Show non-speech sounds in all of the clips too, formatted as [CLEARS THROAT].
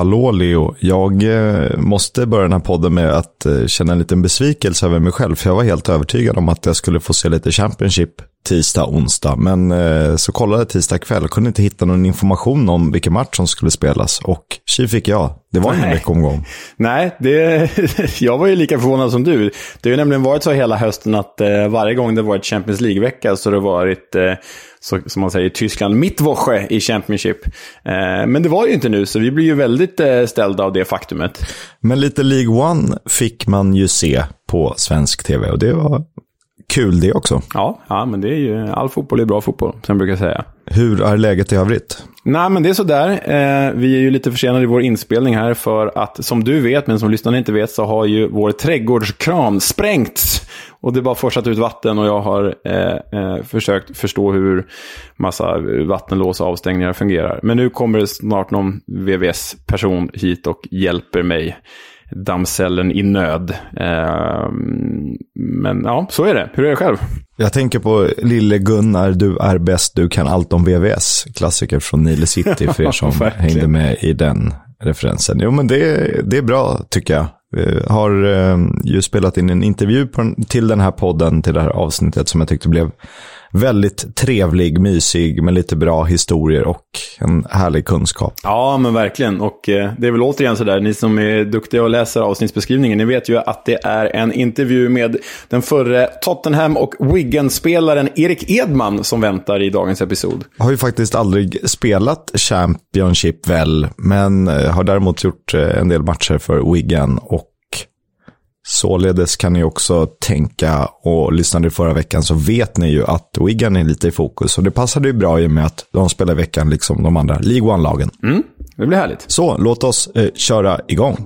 Hallå Leo, jag eh, måste börja den här podden med att eh, känna en liten besvikelse över mig själv. För jag var helt övertygad om att jag skulle få se lite Championship tisdag, onsdag. Men eh, så kollade jag tisdag kväll och kunde inte hitta någon information om vilken match som skulle spelas. Och tji fick jag. Det var ingen veckomgång. [LAUGHS] Nej, det, [LAUGHS] jag var ju lika förvånad som du. Det har ju nämligen varit så hela hösten att eh, varje gång det varit Champions League-vecka så har det varit, eh, så, som man säger i Tyskland, Mittwoche i Championship. Eh, men det var ju inte nu, så vi blir ju väldigt eh, ställda av det faktumet. Men lite League One fick man ju se på svensk tv och det var kul det också. Ja, ja men det är ju, all fotboll är bra fotboll, som jag brukar säga. Hur är läget i övrigt? Nej, men det är sådär. Eh, vi är ju lite försenade i vår inspelning här för att, som du vet, men som lyssnarna inte vet, så har ju vår trädgårdskran sprängts. Och det bara forsat ut vatten och jag har eh, eh, försökt förstå hur massa vattenlås och avstängningar fungerar. Men nu kommer det snart någon VVS-person hit och hjälper mig damsellen i nöd. Eh, men ja, så är det. Hur är det själv? Jag tänker på Lille Gunnar, du är bäst, du kan allt om VVS. Klassiker från Nile City för er [LAUGHS] som hängde med i den referensen. Jo, men det, det är bra tycker jag. Vi har eh, ju spelat in en intervju till den här podden, till det här avsnittet som jag tyckte blev väldigt trevlig, mysig med lite bra historier och en härlig kunskap. Ja, men verkligen. Och eh, det är väl återigen sådär, ni som är duktiga och läser avsnittsbeskrivningen, ni vet ju att det är en intervju med den förre Tottenham och Wigan-spelaren Erik Edman som väntar i dagens episod. Har ju faktiskt aldrig spelat Championship väl, men eh, har däremot gjort eh, en del matcher för Wigan och Således kan ni också tänka, och lyssnade i förra veckan så vet ni ju att Wigan är lite i fokus. Och det passade ju bra i och med att de spelar veckan liksom de andra League One-lagen. Mm, det blir härligt. Så låt oss eh, köra igång.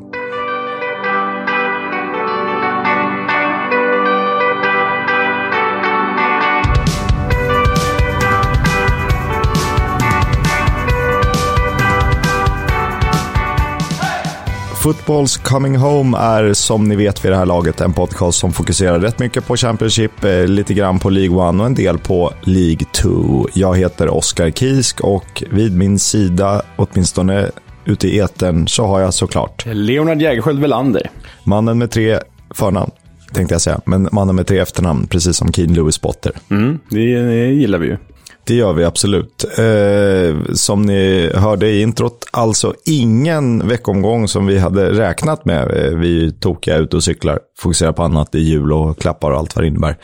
Footballs Coming Home är som ni vet vid det här laget en podcast som fokuserar rätt mycket på Championship, eh, lite grann på League 1 och en del på League 2. Jag heter Oskar Kisk och vid min sida, åtminstone ute i etern, så har jag såklart Leonard Jägerskiöld Welander. Mannen med tre förnamn, tänkte jag säga, men mannen med tre efternamn, precis som Keen Lewis Potter. Mm, det, det gillar vi ju. Det gör vi absolut. Eh, som ni hörde i introt, alltså ingen veckomgång som vi hade räknat med. Eh, vi tokiga ut och cyklar, fokuserar på annat i jul och klappar och allt vad det innebär.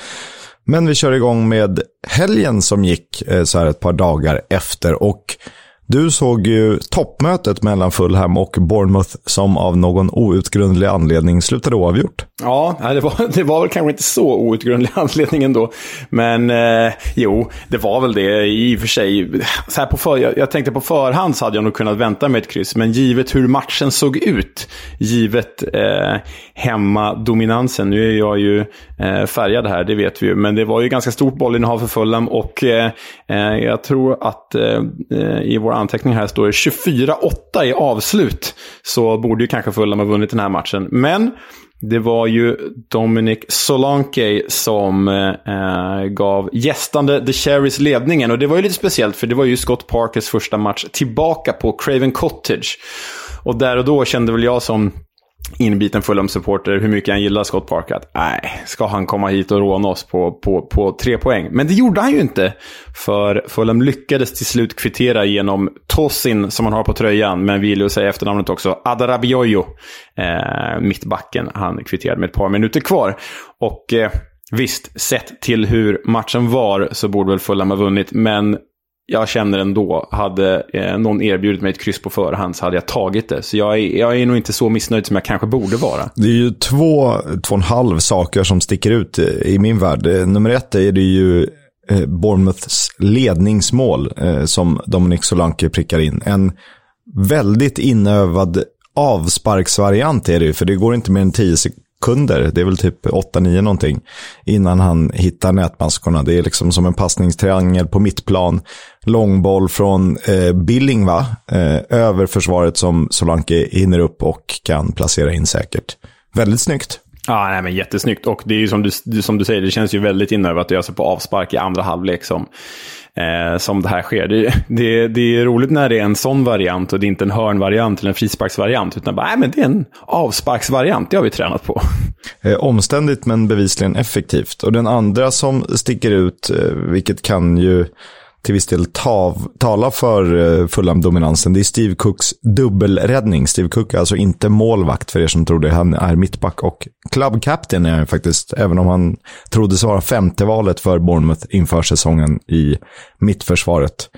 Men vi kör igång med helgen som gick eh, så här ett par dagar efter. Och du såg ju toppmötet mellan Fulham och Bournemouth som av någon outgrundlig anledning slutade oavgjort. Ja, det var, [LAUGHS] det var väl kanske inte så outgrundlig [LAUGHS] anledning ändå. Men eh, jo, det var väl det i och för sig. Så här på för, jag, jag, tänkte på förhand så hade jag nog kunnat vänta med ett kryss. Men givet hur matchen såg ut, givet eh, hemmadominansen. Nu är jag ju eh, färgad här, det vet vi ju. Men det var ju ganska stort bollinnehav för Fulham. Och eh, eh jag tror att eh, eh i vår anteckning här står det 24-8 i avslut. Så borde ju kanske Fulham ha vunnit den här matchen. Men det var ju Dominic Solanke som eh, gav gästande The Cherries ledningen. Och det var ju lite speciellt för det var ju Scott Parkers första match tillbaka på Craven Cottage. Och där och då kände väl jag som inbiten Fulham-supporter hur mycket han gillar Scott Parker. Att, nej, ska han komma hit och råna oss på, på, på tre poäng? Men det gjorde han ju inte. För Fulham lyckades till slut kvittera genom Tossin som han har på tröjan. Men vi vill ju säga efternamnet också. Adarabioyo. Eh, mittbacken. Han kvitterade med ett par minuter kvar. Och eh, visst, sett till hur matchen var så borde väl Fulham ha vunnit. Men jag känner ändå, hade eh, någon erbjudit mig ett kryss på förhand så hade jag tagit det. Så jag är, jag är nog inte så missnöjd som jag kanske borde vara. Det är ju två, två och en halv saker som sticker ut eh, i min värld. Eh, nummer ett är det ju eh, Bournemouths ledningsmål eh, som Dominic Solanke prickar in. En väldigt inövad avsparksvariant är det ju, för det går inte mer än tio sekunder kunder. Det är väl typ 8-9 någonting. Innan han hittar nätmaskorna. Det är liksom som en passningstriangel på mittplan. Långboll från eh, Billing va? Eh, över försvaret som Solanke hinner upp och kan placera in säkert. Väldigt snyggt. Ja, nej, men jättesnyggt. Och det är ju som du, som du säger, det känns ju väldigt inövat att göra sig på avspark i andra halvlek som eh, som det här sker. Det, det, det är roligt när det är en sån variant och det är inte en hörnvariant eller en frisparksvariant. Utan bara, nej, men det är en avsparksvariant, det har vi tränat på. Eh, omständigt men bevisligen effektivt. Och den andra som sticker ut, eh, vilket kan ju till viss del tav, tala för eh, Fulham-dominansen. Det är Steve Cooks dubbelräddning. Steve Cook är alltså inte målvakt för er som trodde. Han är mittback och club captain är han faktiskt. Även om han troddes vara femte valet för Bournemouth inför säsongen i mittförsvaret.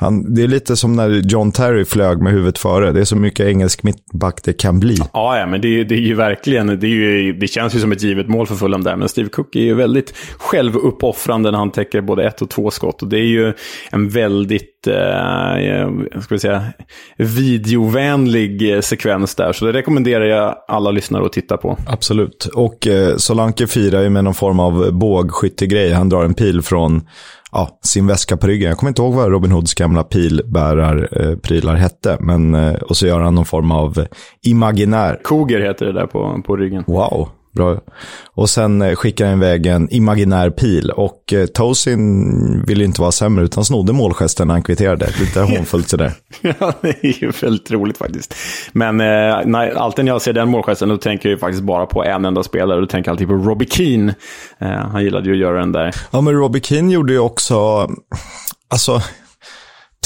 Han, det är lite som när John Terry flög med huvudet före. Det är så mycket engelsk mittback det kan bli. Ja, ja men det, det är ju verkligen, det, är ju, det känns ju som ett givet mål för Fulham där. Men Steve Cook är ju väldigt självuppoffrande när han täcker både ett och två skott. Och det är ju en väldigt, eh, ska vi säga, videovänlig sekvens där. Så det rekommenderar jag alla lyssnare att titta på. Absolut. Och eh, Solanke firar ju med någon form av bågskyttegrej. Han drar en pil från ja, sin väska på ryggen. Jag kommer inte ihåg vad Robin Hoods gamla pilbärarprylar eh, hette. Men, eh, och så gör han någon form av imaginär. Koger heter det där på, på ryggen. Wow. Bra. Och sen eh, skickar han iväg en imaginär pil. Och eh, Tosin ville inte vara sämre, utan snodde målgesten när han kvitterade. Lite hånfullt sådär. [LAUGHS] ja, det är ju väldigt roligt faktiskt. Men eh, när, alltid när jag ser den målgesten, då tänker jag faktiskt bara på en enda spelare. Då tänker jag alltid på Robbie Keane. Eh, han gillade ju att göra den där. Ja, men Robbie Keane gjorde ju också... Alltså,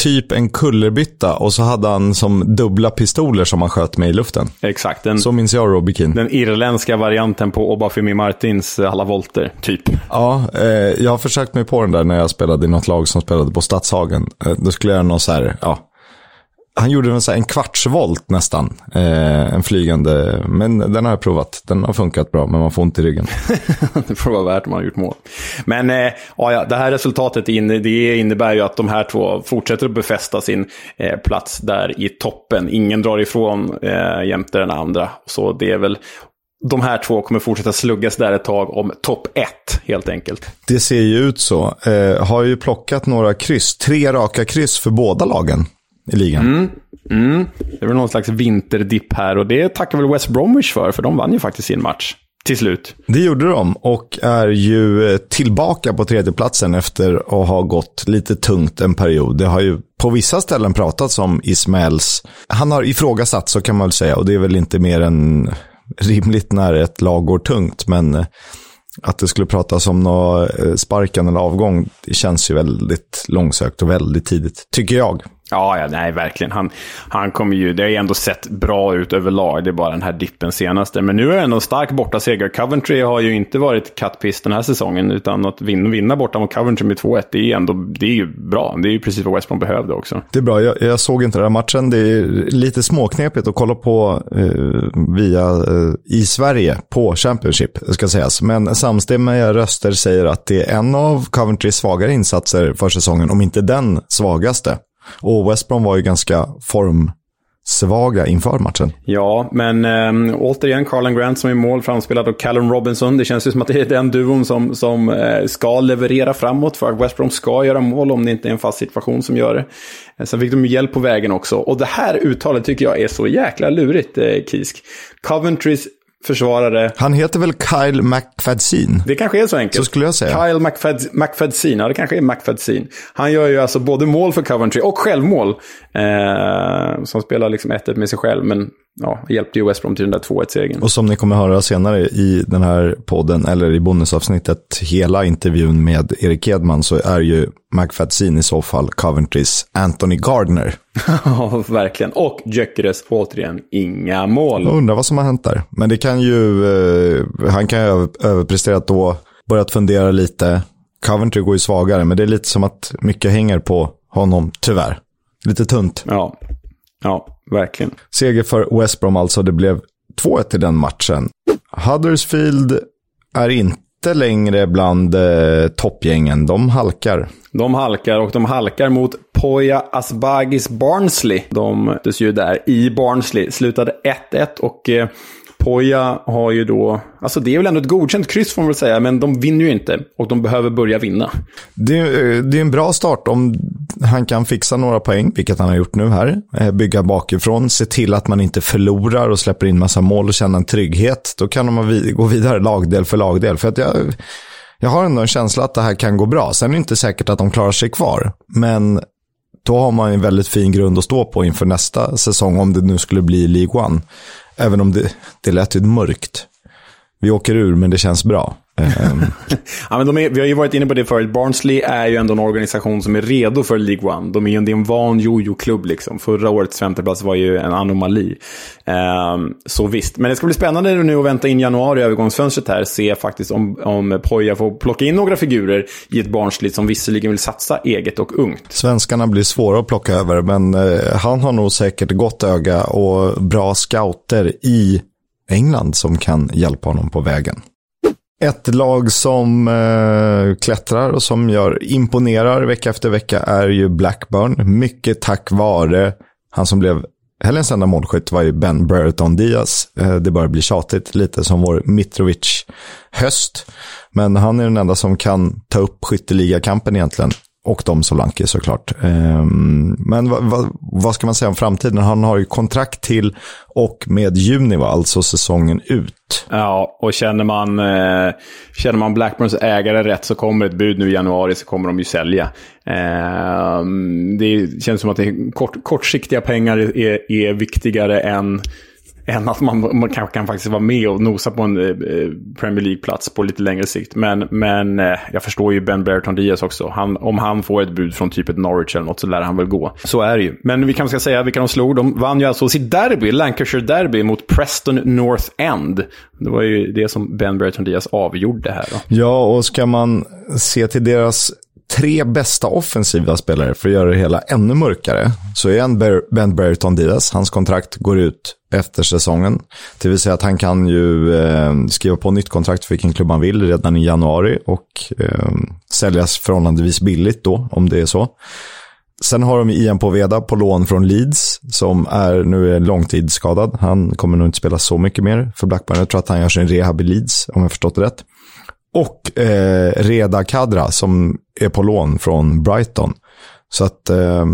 typ en kullerbytta och så hade han som dubbla pistoler som han sköt med i luften. Exakt. Den, så minns jag Robbie Keane. Den irländska varianten på Obafemi Martins eh, alla volter, typ. Ja, eh, jag har försökt mig på den där när jag spelade i något lag som spelade på Stadshagen. Eh, då skulle jag göra någon så här, ja, han gjorde en, så en kvartsvolt nästan. Eh, en flygande. Men den har jag provat. Den har funkat bra, men man får ont i ryggen. [LAUGHS] det får vara värt om man har gjort mål. Men eh, ja, det här resultatet det innebär ju att de här två fortsätter att befästa sin eh, plats där i toppen. Ingen drar ifrån eh, jämte den andra. Så det är väl de här två kommer fortsätta sluggas där ett tag om topp ett, helt enkelt. Det ser ju ut så. Eh, har ju plockat några kryss, tre raka kryss för båda lagen i ligan. Mm, mm. Det var någon slags vinterdipp här och det tackar väl West Bromwich för, för de vann ju faktiskt sin match. Till slut. Det gjorde de och är ju eh, tillbaka på tredjeplatsen efter att ha gått lite tungt en period. Det har ju på vissa ställen pratats om Ismaels... Han har ifrågasatt så kan man väl säga och det är väl inte mer än rimligt när ett lag går tungt. Men eh, att det skulle pratas om någon eh, sparkan eller avgång, det känns ju väldigt långsökt och väldigt tidigt, tycker jag. Ja, ja, nej, verkligen. Han, han kommer ju, det har ju ändå sett bra ut överlag. Det är bara den här dippen senaste. Men nu är det ändå en stark bortaseger. Coventry har ju inte varit kattpiss den här säsongen. Utan att vinna, vinna borta mot Coventry med 2-1, det är, ändå, det är ju bra. Det är ju precis vad West Brom behövde också. Det är bra. Jag, jag såg inte den här matchen. Det är lite småknepigt att kolla på eh, via eh, i Sverige på Championship, ska sägas. Men samstämmiga röster säger att det är en av Coventrys svagare insatser för säsongen, om inte den svagaste. Och West Brom var ju ganska formsvaga inför matchen. Ja, men ähm, återigen Carlan Grant som är mål framspelad av Callum Robinson. Det känns ju som att det är den duon som, som äh, ska leverera framåt för att West Brom ska göra mål om det inte är en fast situation som gör det. Eh, sen fick de hjälp på vägen också. Och det här uttalet tycker jag är så jäkla lurigt, äh, Kisk. Coventrys försvarare. Han heter väl Kyle McFadsin? Det kanske är så enkelt. Så skulle jag säga. Kyle McFad McFadsin, ja det kanske är McFadsin. Han gör ju alltså både mål för Coventry och självmål. Eh, som spelar liksom 1-1 med sig själv, men ja, hjälpte ju West Brom till den där 2-1-segern. Och som ni kommer höra senare i den här podden, eller i bonusavsnittet, hela intervjun med Erik Edman, så är ju McFadsin i så fall Coventrys Anthony Gardner. [LAUGHS] Ja, verkligen. Och Gyökeres återigen inga mål. Jag undrar vad som har hänt där. Men det kan ju, eh, han kan ju ha överpresterat då, börjat fundera lite. Coventry går ju svagare, men det är lite som att mycket hänger på honom, tyvärr. Lite tunt. Ja, ja verkligen. Seger för West Brom alltså, det blev 2-1 i den matchen. Huddersfield är inte längre bland eh, toppgängen, de halkar. De halkar och de halkar mot Poya Asbagis Barnsley. De möttes ju där i Barnsley. Slutade 1-1 och eh, Poja har ju då, alltså det är väl ändå ett godkänt kryss får man väl säga, men de vinner ju inte och de behöver börja vinna. Det, är, det är en bra start om han kan fixa några poäng, vilket han har gjort nu här. Eh, bygga bakifrån, se till att man inte förlorar och släpper in massa mål och känna en trygghet. Då kan de gå vidare lagdel för lagdel. För att jag, jag har ändå en känsla att det här kan gå bra. Sen är det inte säkert att de klarar sig kvar. Men då har man en väldigt fin grund att stå på inför nästa säsong, om det nu skulle bli League One. Även om det, det lät ju mörkt. Vi åker ur, men det känns bra. Ehm. [LAUGHS] ja, men är, vi har ju varit inne på det förut. Barnsley är ju ändå en organisation som är redo för League One. De är ju en, van jojo-klubb. Liksom. Förra årets femteplats var ju en anomali. Um, så visst. Men det ska bli spännande nu att vänta in januari i övergångsfönstret här. Se faktiskt om, om Poja får plocka in några figurer i ett Barnsley som visserligen vill satsa eget och ungt. Svenskarna blir svåra att plocka över, men uh, han har nog säkert gott öga och bra scouter i England som kan hjälpa honom på vägen. Ett lag som eh, klättrar och som gör, imponerar vecka efter vecka är ju Blackburn. Mycket tack vare han som blev helgens enda målskytt var ju Ben Brereton Diaz. Eh, det börjar bli tjatigt, lite som vår Mitrovic-höst. Men han är den enda som kan ta upp skytteligakampen egentligen. Och de Solanke såklart. Ehm, men vad, vad, vad, ska man säga om framtiden? Han har ju kontrakt till och med juni, va? alltså säsongen ut. Ja, och känner man, eh, känner man Blackburns ägare rätt så kommer ett bud nu i januari så kommer de ju sälja. Eh, det känns som att det är kort, kortsiktiga pengar är, är viktigare än än att man, man kanske kan faktiskt vara med och nosa på en eh, eh, Premier League-plats på lite längre sikt. Men, men eh, jag förstår ju Ben Brereton Diaz också. Han, om han får ett bud från typ ett Norwich eller något så lär han väl gå. Så är det ju. Men vi kanske ska säga vilka de slog. De vann ju alltså sitt derby, Lancashire Derby, mot Preston North End. Det var ju det som Ben Brereton Diaz avgjorde här. Då. Ja, och ska man se till deras tre bästa offensiva spelare för att göra det hela ännu mörkare så är en Ben Brereton Diaz. Hans kontrakt går ut efter säsongen. Det vill säga att han kan ju eh, skriva på nytt kontrakt för vilken klubb han vill redan i januari och eh, säljas förhållandevis billigt då, om det är så. Sen har de Ian Poveda på lån från Leeds, som är nu är långtidsskadad. Han kommer nog inte spela så mycket mer för Blackburn. Jag tror att han gör sin rehab i Leeds, om jag förstått det rätt. Och eh, Reda Kadra som är på lån från Brighton. Så att eh,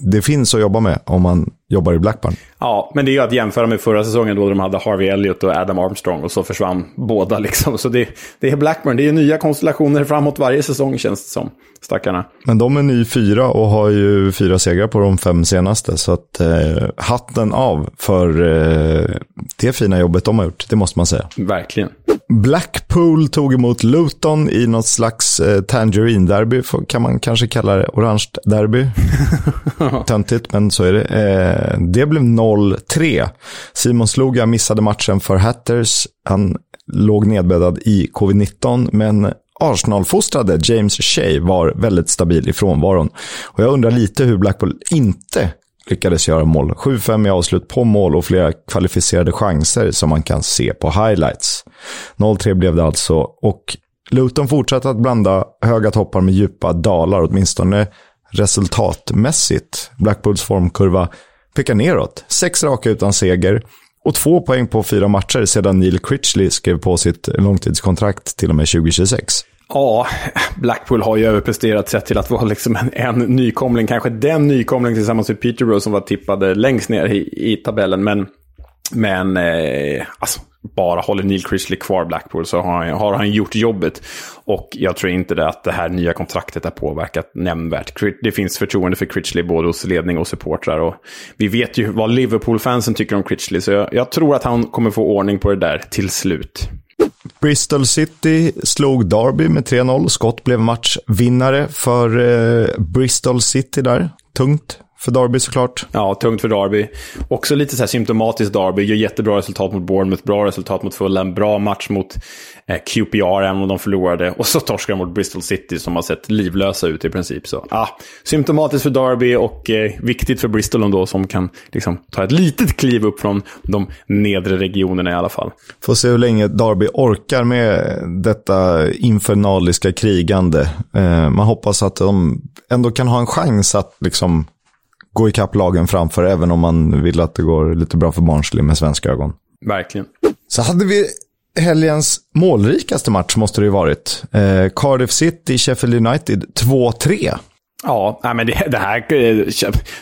det finns att jobba med om man jobbar i Blackburn. Ja, men det är ju att jämföra med förra säsongen då de hade Harvey Elliott och Adam Armstrong och så försvann båda [LAUGHS] liksom. Så det, det är Blackburn, det är nya konstellationer framåt varje säsong känns det som. Stackarna. Men de är ny fyra och har ju fyra segrar på de fem senaste. Så att eh, hatten av för eh, det fina jobbet de har gjort, det måste man säga. Verkligen. Blackpool tog emot Luton i något slags eh, tangerine-derby, kan man kanske kalla det. Orange derby. [LAUGHS] Töntigt, men så är det. Eh, det blev 0-3. Simon Sloga missade matchen för Hatters. Han låg nedbäddad i covid-19, men Arsenal-fostrade James Shea var väldigt stabil i frånvaron. Och jag undrar lite hur Blackpool inte lyckades göra mål. 7-5 i avslut på mål och flera kvalificerade chanser som man kan se på highlights. 0-3 blev det alltså och Luton fortsatte att blanda höga toppar med djupa dalar, åtminstone resultatmässigt. Blackpools formkurva pekar neråt. Sex raka utan seger och två poäng på fyra matcher sedan Neil Critchley skrev på sitt långtidskontrakt till och med 2026. Ja, Blackpool har ju överpresterat sett till att vara liksom en, en nykomling. Kanske den nykomling tillsammans med Peterborough som var tippade längst ner i, i tabellen. Men, men eh, alltså, bara håller Neil Chrisley kvar Blackpool så har han, har han gjort jobbet. Och jag tror inte det att det här nya kontraktet har påverkat nämnvärt. Det finns förtroende för Critchley både hos ledning och supportrar. Och vi vet ju vad Liverpool-fansen tycker om Critchley, så jag, jag tror att han kommer få ordning på det där till slut. Bristol City slog Derby med 3-0. Scott blev matchvinnare för eh, Bristol City där. Tungt för Derby såklart. Ja, tungt för Derby. Också lite så här symptomatiskt Derby. Gör jättebra resultat mot Bournemouth, bra resultat mot Fulham, bra match mot eh, QPR, även om de förlorade. Och så torskar de mot Bristol City som har sett livlösa ut i princip. Så, ah, symptomatiskt för Derby och eh, viktigt för Bristol ändå som kan liksom, ta ett litet kliv upp från de nedre regionerna i alla fall. Får se hur länge Derby orkar med detta infernaliska krigande. Eh, man hoppas att de ändå kan ha en chans att liksom gå ikapp lagen framför, även om man vill att det går lite bra för Barnsley med svenska ögon. Verkligen. Så hade vi helgens målrikaste match, måste det ju varit. Eh, Cardiff City, Sheffield United 2-3. Ja, men det, det här... Eh,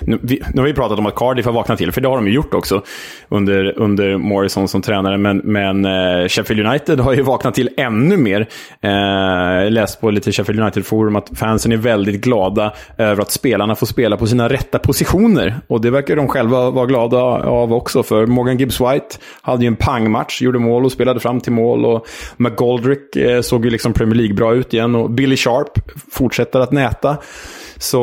nu, har vi pratat om att Cardiff har vaknat till, för det har de ju gjort också under, under Morrison som tränare. Men, men eh, Sheffield United har ju vaknat till ännu mer. Eh, uh, läst på lite Sheffield United-forum att fansen är väldigt glada över att spelarna får spela på sina rätta positioner. Och det verkar de själva vara glada av också, för Morgan Gibbs-White hade ju en pangmatch, gjorde mål och spelade fram till mål. Och McGoldrick såg ju liksom Premier League bra ut igen och Billy Sharp fortsätter att näta. Så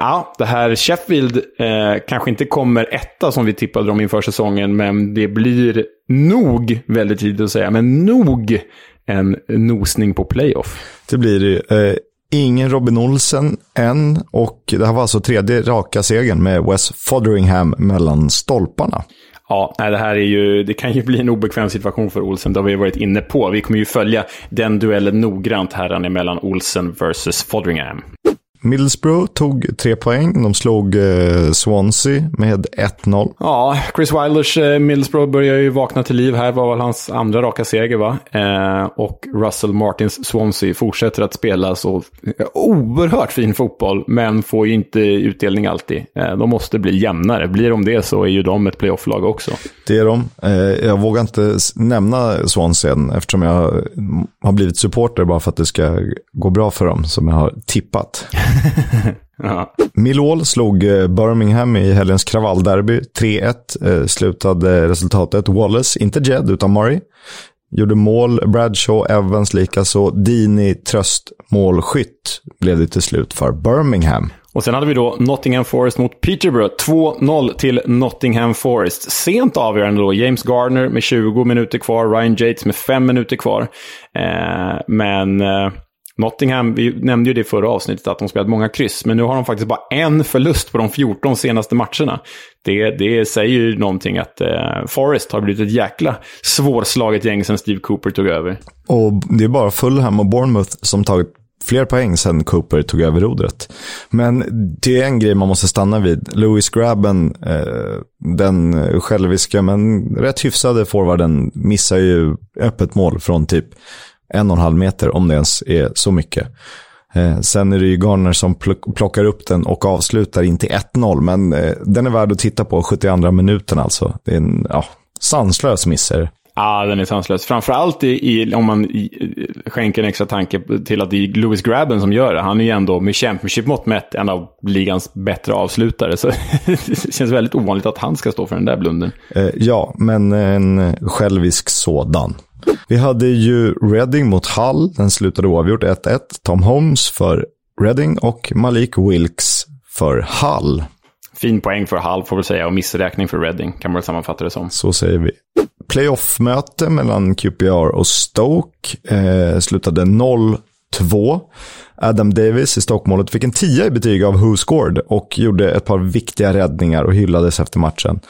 ja, det här Sheffield eh, kanske inte kommer etta som vi tippade dem inför säsongen, men det blir nog, väldigt tidigt att säga, men nog en nosning på playoff. Det blir det. Eh, ingen Robin Olsen än och det här var alltså tredje raka segern med Wes Fotheringham mellan stolparna. Ja, det här är ju, det kan ju bli en obekväm situation för Olsen. Det har vi varit inne på. Vi kommer ju följa den duellen noggrant här mellan Olsen versus Fotheringham. Middlesbrough tog tre poäng. De slog eh, Swansea med 1-0. Ja, Chris Wilders eh, Middlesbrough börjar ju vakna till liv här. var väl hans andra raka seger, va? Eh, och Russell Martins Swansea fortsätter att spela så eh, oerhört fin fotboll, men får ju inte utdelning alltid. Eh, de måste bli jämnare. Blir de det så är ju de ett playoff-lag också. Det är de. Eh, jag vågar inte nämna Swansea än, eftersom jag har blivit supporter bara för att det ska gå bra för dem, som jag har tippat. [LAUGHS] [LAUGHS] ja. Millwall slog eh, Birmingham i helgens kravallderby. 3-1 eh, slutade resultatet. Wallace, inte Jed utan Murray, gjorde mål. Bradshaw, Evans likaså. Dini, tröstmålskytt blev det till slut för Birmingham. Och sen hade vi då Nottingham Forest mot Peterborough. 2-0 till Nottingham Forest. Sent avgörande då. James Gardner med 20 minuter kvar. Ryan Yates med 5 minuter kvar. Eh, men... Eh, Nottingham, vi nämnde ju det i förra avsnittet att de spelat många kryss, men nu har de faktiskt bara en förlust på de 14 senaste matcherna. Det, det säger ju någonting att eh, Forest har blivit ett jäkla svårslaget gäng sedan Steve Cooper tog över. Och det är bara Fulham och Bournemouth som tagit fler poäng sen Cooper tog över rodret. Men det är en grej man måste stanna vid. Louis Grabben, eh, den själviska men rätt hyfsade forwarden, missar ju öppet mål från typ en och en halv meter, om det ens är så mycket. Eh, sen är det ju Garner som plockar upp den och avslutar in till 1-0, men eh, den är värd att titta på, 72 minuten alltså. Det är en ja, sanslös misser. Ja, den är sanslös. Framförallt i, i, om man i, skänker en extra tanke till att det är Louis Grabben som gör det. Han är ju ändå med Championship-mått mätt en av ligans bättre avslutare. Så [LAUGHS] det känns väldigt ovanligt att han ska stå för den där blunden. Eh, ja, men en självisk sådan. Vi hade ju Reading mot Hull. Den slutade oavgjort 1-1. Tom Holmes för Reading och Malik Wilkes för Hull. Fin poäng för Hull får vi säga och missräkning för Reading kan man väl sammanfatta det som. Så säger vi. Playoff-möte mellan QPR och Stoke eh, slutade 0-2. Adam Davis i Stoke-målet fick en 10 i betyg av Who Scored och gjorde ett par viktiga räddningar och hyllades efter matchen.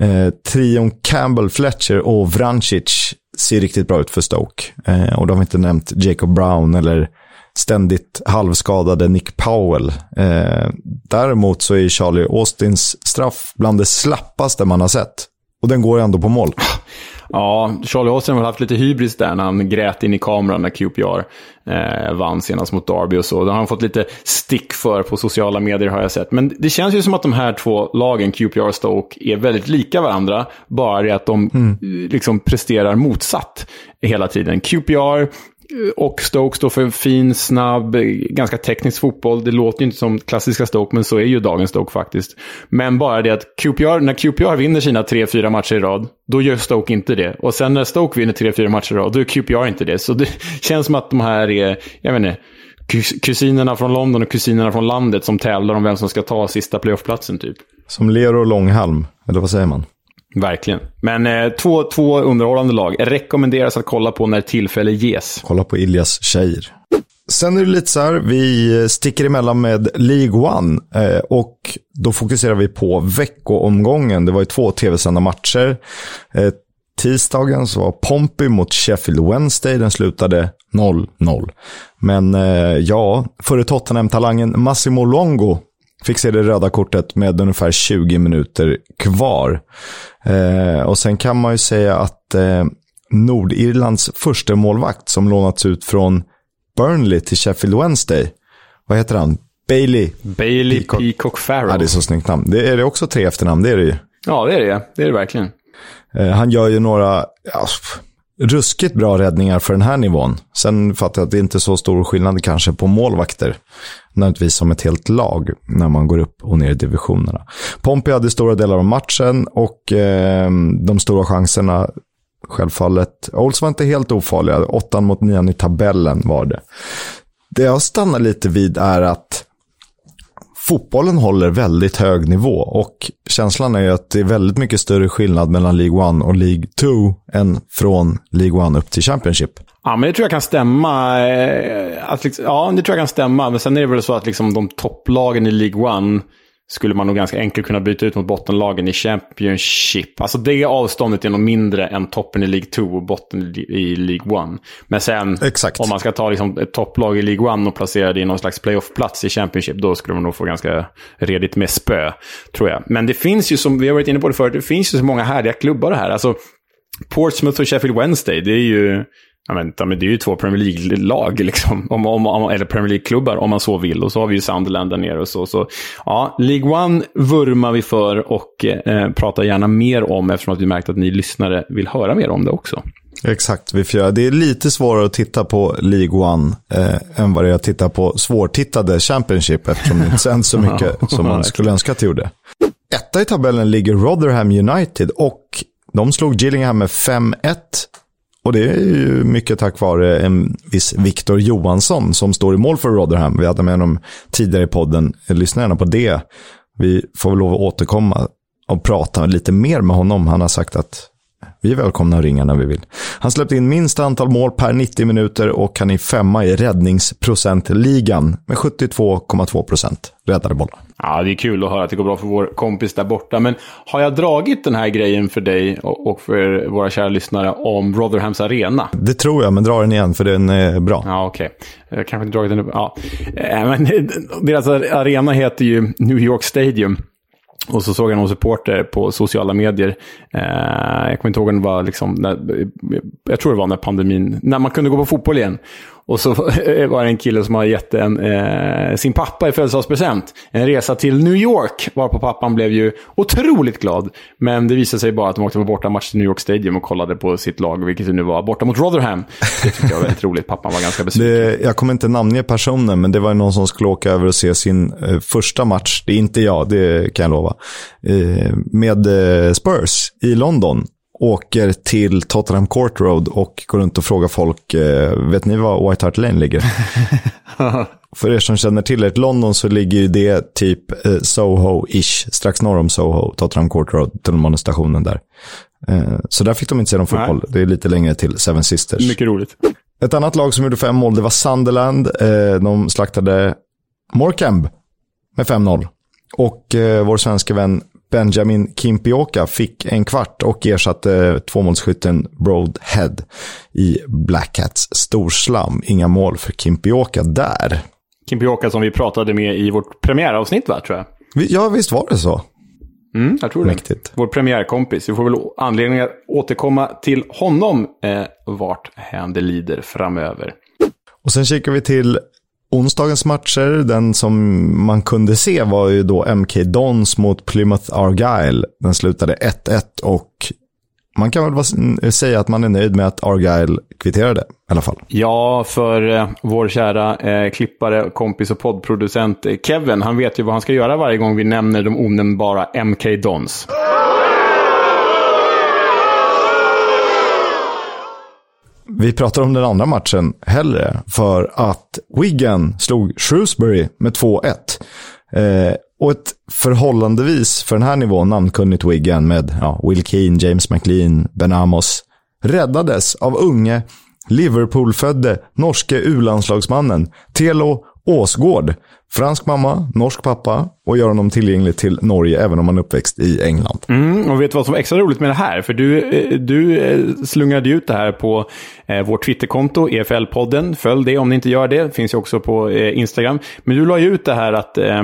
Eh, trion Campbell, Fletcher och Vrancic ser riktigt bra ut för Stoke. Eh, och de har inte nämnt Jacob Brown eller ständigt halvskadade Nick Powell. Eh, däremot så är Charlie Austins straff bland det slappaste man har sett. Och den går ändå på mål. Ah, Ja, Charlie Austin har haft lite hybris där när han grät in i kameran när QPR eh, vann senast mot Derby och så. Det har han fått lite stick för på sociala medier har jag sett. Men det känns ju som att de här två lagen, QPR och Stoke, är väldigt lika varandra. Bara det att de mm. liksom presterar motsatt hela tiden. QPR och Stoke står för fin, snabb, ganska teknisk fotboll. Det låter ju inte som klassiska Stoke, men så är ju dagens Stoke faktiskt. Men bara det att QPR, när QPR vinner sina tre, fyra matcher i rad, då gör Stoke inte det. Och sen när Stoke vinner tre, fyra matcher i rad, då är QPR inte det. Så det [LAUGHS] känns som att de här är, jag vet inte, kusinerna från London och kusinerna från landet som tävlar om vem som ska ta sista playoffplatsen typ. Som Lero och Långhalm, eller vad säger man? Verkligen. Men eh, två, två underhållande lag. Rekommenderas att kolla på när tillfälle ges. Kolla på Iljas tjejer. Sen är det lite så här, vi sticker emellan med League One eh, och då fokuserar vi på veckoomgången. Det var ju två tv-sända matcher. Eh, tisdagen så var Pompey mot Sheffield Wednesday. Den slutade 0-0. Men eh, ja, före Tottenham-talangen Massimo Longo Fick se det röda kortet med ungefär 20 minuter kvar. Eh, och sen kan man ju säga att eh, Nordirlands första målvakt som lånats ut från Burnley till Sheffield Wednesday. Vad heter han? Bailey. Bailey Peacock, Peacock Farrell. Ja, det är så snyggt namn. Det är det också tre efternamn, det är det ju. Ja, det är det. Det är det verkligen. Eh, han gör ju några ja, ruskigt bra räddningar för den här nivån. Sen fattar jag att det inte är så stor skillnad kanske på målvakter. Nödvändigtvis som ett helt lag när man går upp och ner i divisionerna. Pompey hade stora delar av matchen och eh, de stora chanserna självfallet. Olds var inte helt ofarliga. Åttan mot nian i tabellen var det. Det jag stannar lite vid är att fotbollen håller väldigt hög nivå och känslan är ju att det är väldigt mycket större skillnad mellan League 1 och League 2 än från League 1 upp till Championship. Ja, men det tror jag kan stämma. Eh, att liksom, ja, det tror jag kan stämma. Men sen är det väl så att liksom de topplagen i League 1 skulle man nog ganska enkelt kunna byta ut mot bottenlagen i Championship. Alltså det avståndet är nog mindre än toppen i League 2 och botten i League 1. Men sen, Exakt. om man ska ta liksom ett topplag i League 1 och placera det i någon slags playoff-plats i Championship, då skulle man nog få ganska redigt med spö, tror jag. Men det finns ju, som vi har varit inne på det förut, det finns ju så många härliga klubbar här. Alltså, Portsmouth och Sheffield Wednesday, det är ju Ja, men, men det är ju två Premier League-lag, liksom. Om, om, eller Premier League-klubbar om man så vill. Och så har vi ju Sunderland där nere och så. så ja, League One vurmar vi för och eh, pratar gärna mer om eftersom att vi märkt att ni lyssnare vill höra mer om det också. Exakt, vi får göra. Det är lite svårare att titta på League One eh, än vad det är att titta på svårtittade Championship eftersom det inte sänds så [LAUGHS] mycket som man skulle önska att det gjorde. Etta i tabellen ligger Rotherham United och de slog Gillingham med 5-1 och det är ju mycket tack vare en viss Viktor Johansson som står i mål för Rotherham. Vi hade med honom tidigare i podden. Lyssna gärna på det. Vi får väl lov att återkomma och prata lite mer med honom. Han har sagt att vi är välkomna att ringa när vi vill. Han släppte in minst antal mål per 90 minuter och han är femma i räddningsprocentligan med 72,2 procent räddade bollar. Ja, det är kul att höra att det går bra för vår kompis där borta. Men har jag dragit den här grejen för dig och för våra kära lyssnare om Rotherhams arena? Det tror jag, men dra den igen för den är bra. Ja, okej. Okay. Jag kanske inte dragit den. Ja. Eh, men [LAUGHS] deras arena heter ju New York Stadium. Och så såg jag någon supporter på sociala medier. Eh, jag kommer inte ihåg om det var liksom, när, jag tror det var när pandemin, när man kunde gå på fotboll igen. Och så [LAUGHS] var det en kille som hade gett en, eh, sin pappa i födelsedagspresent en resa till New York. Varpå pappan blev ju otroligt glad. Men det visade sig bara att de åkte på bortamatch till New York Stadium och kollade på sitt lag, vilket det nu var, borta mot Rotherham. Det tyckte jag var väldigt roligt. Pappan var ganska besviken. jag kommer inte namnge personen, men det var någon som skulle åka över och se sin eh, första match. Det är inte jag, det kan jag lova. Eh, med eh, Spurs i London åker till Tottenham Court Road och går runt och frågar folk, eh, vet ni var White Hart Lane ligger? [LAUGHS] För er som känner till det, London så ligger det typ eh, Soho-ish, strax norr om Soho, Tottenham Court Road, tunnelbanestationen där. Eh, så där fick de inte se någon fotboll. Det är lite längre till Seven Sisters. Mycket roligt. Ett annat lag som gjorde fem mål, det var Sunderland. De slaktade Morecambe med 5-0. Och vår svenska vän Benjamin Kimpioka fick en kvart och ersatte tvåmålsskytten Broadhead i Black Cats storslam. Inga mål för Kimpioka där. Kimpioka som vi pratade med i vårt premiäravsnitt, va, tror jag? Ja, visst var det så. Mm, jag tror det. Mäktigt. Vår premiärkompis. Vi får väl anledning att återkomma till honom eh, vart hän det lider framöver. Och sen kikar vi till onsdagens matcher, den som man kunde se var ju då MK Dons mot Plymouth Argyle. Den slutade 1-1 och man kan väl säga att man är nöjd med att Argyle kvitterade i alla fall. Ja, för eh, vår kära eh, klippare, kompis och poddproducent eh, Kevin, han vet ju vad han ska göra varje gång vi nämner de onämnbara MK Dons. Vi pratar om den andra matchen hellre för att Wigan slog Shrewsbury med 2-1. Eh, och ett förhållandevis, för den här nivån, namnkunnigt Wigan med ja, Will Keane, James McLean, Ben Amos räddades av unge Liverpool-födde norske u-landslagsmannen Telo Åsgård. Fransk mamma, norsk pappa och gör honom tillgänglig till Norge även om han är uppväxt i England. Mm, och vet du vad som är extra roligt med det här? För du, eh, du eh, slungade ut det här på eh, vårt Twitterkonto, EFL-podden. Följ det om ni inte gör det. det finns ju också på eh, Instagram. Men du la ju ut det här att eh,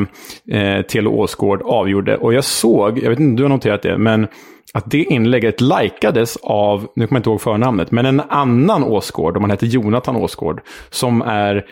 eh Telo Åsgård avgjorde. Och jag såg, jag vet inte om du har noterat det, men att det inlägget likades av, nu kommer jag inte ihåg förnamnet, men en annan Åsgård, om han heter Jonathan Åsgård, som är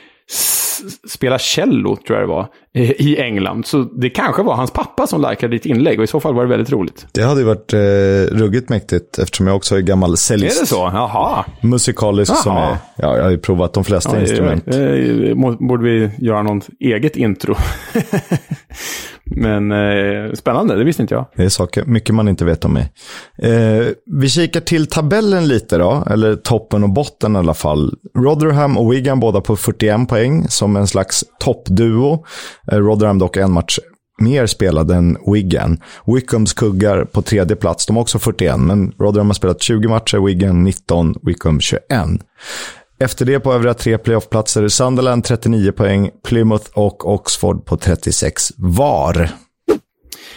spela cello, tror jag det var, i England. Så det kanske var hans pappa som likade ditt inlägg och i så fall var det väldigt roligt. Det hade ju varit eh, ruggigt mäktigt eftersom jag också är gammal cellist. Är det så? Jaha. Musikalisk Jaha. som är, ja, jag har ju provat de flesta ja, instrument. Eh, borde vi göra något eget intro? [LAUGHS] Men eh, spännande, det visste inte jag. Det är saker, mycket man inte vet om mig. Eh, vi kikar till tabellen lite då, eller toppen och botten i alla fall. Rotherham och Wigan båda på 41 poäng som en slags toppduo. Eh, Rotherham dock en match mer spelad än Wigan. Wickhams kuggar på tredje plats, de har också 41, men Rotherham har spelat 20 matcher, Wigan 19, Wickham 21. Efter det på övriga tre playoffplatser Sunderland 39 poäng, Plymouth och Oxford på 36 var.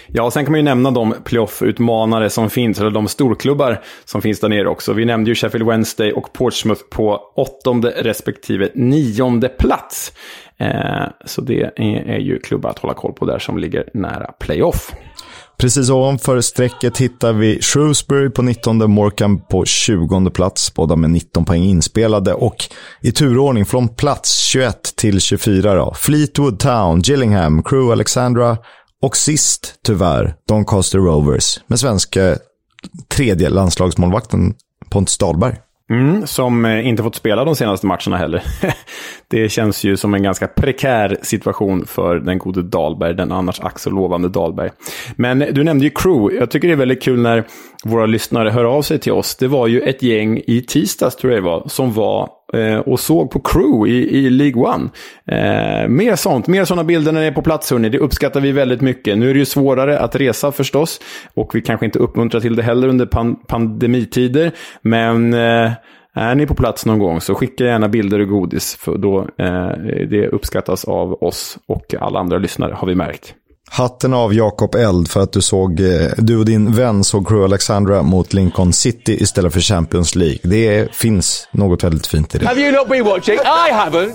Ja, och sen kan man ju nämna de playoff-utmanare som finns, eller de storklubbar som finns där nere också. Vi nämnde ju Sheffield Wednesday och Portsmouth på åttonde respektive nionde plats. Eh, så det är, är ju klubbar att hålla koll på där som ligger nära playoff. Precis ovanför strecket hittar vi Shrewsbury på 19, Morecambe på 20 plats, båda med 19 poäng inspelade. Och i turordning från plats 21 till 24 då. Fleetwood Town, Gillingham, Crew Alexandra och sist, tyvärr, Doncaster Rovers med svenska tredje landslagsmålvakten Pontus Dahlberg. Mm, som eh, inte fått spela de senaste matcherna heller. [LAUGHS] det känns ju som en ganska prekär situation för den gode Dahlberg, den annars ack så lovande Dahlberg. Men du nämnde ju Crew. Jag tycker det är väldigt kul när våra lyssnare hör av sig till oss. Det var ju ett gäng i tisdags, tror jag det var, som var Eh, och såg på Crew i, i League One. Eh, mer sånt, mer sådana bilder när ni är på plats, hörni. Det uppskattar vi väldigt mycket. Nu är det ju svårare att resa förstås, och vi kanske inte uppmuntrar till det heller under pan pandemitider, men eh, är ni på plats någon gång så skicka gärna bilder och godis, för då eh, det uppskattas av oss och alla andra lyssnare, har vi märkt. Hatten av Jakob Eld för att du såg, eh, du och din vän såg Crew Alexandra mot Lincoln City istället för Champions League. Det finns något väldigt fint i det. Have you not been watching? I haven't.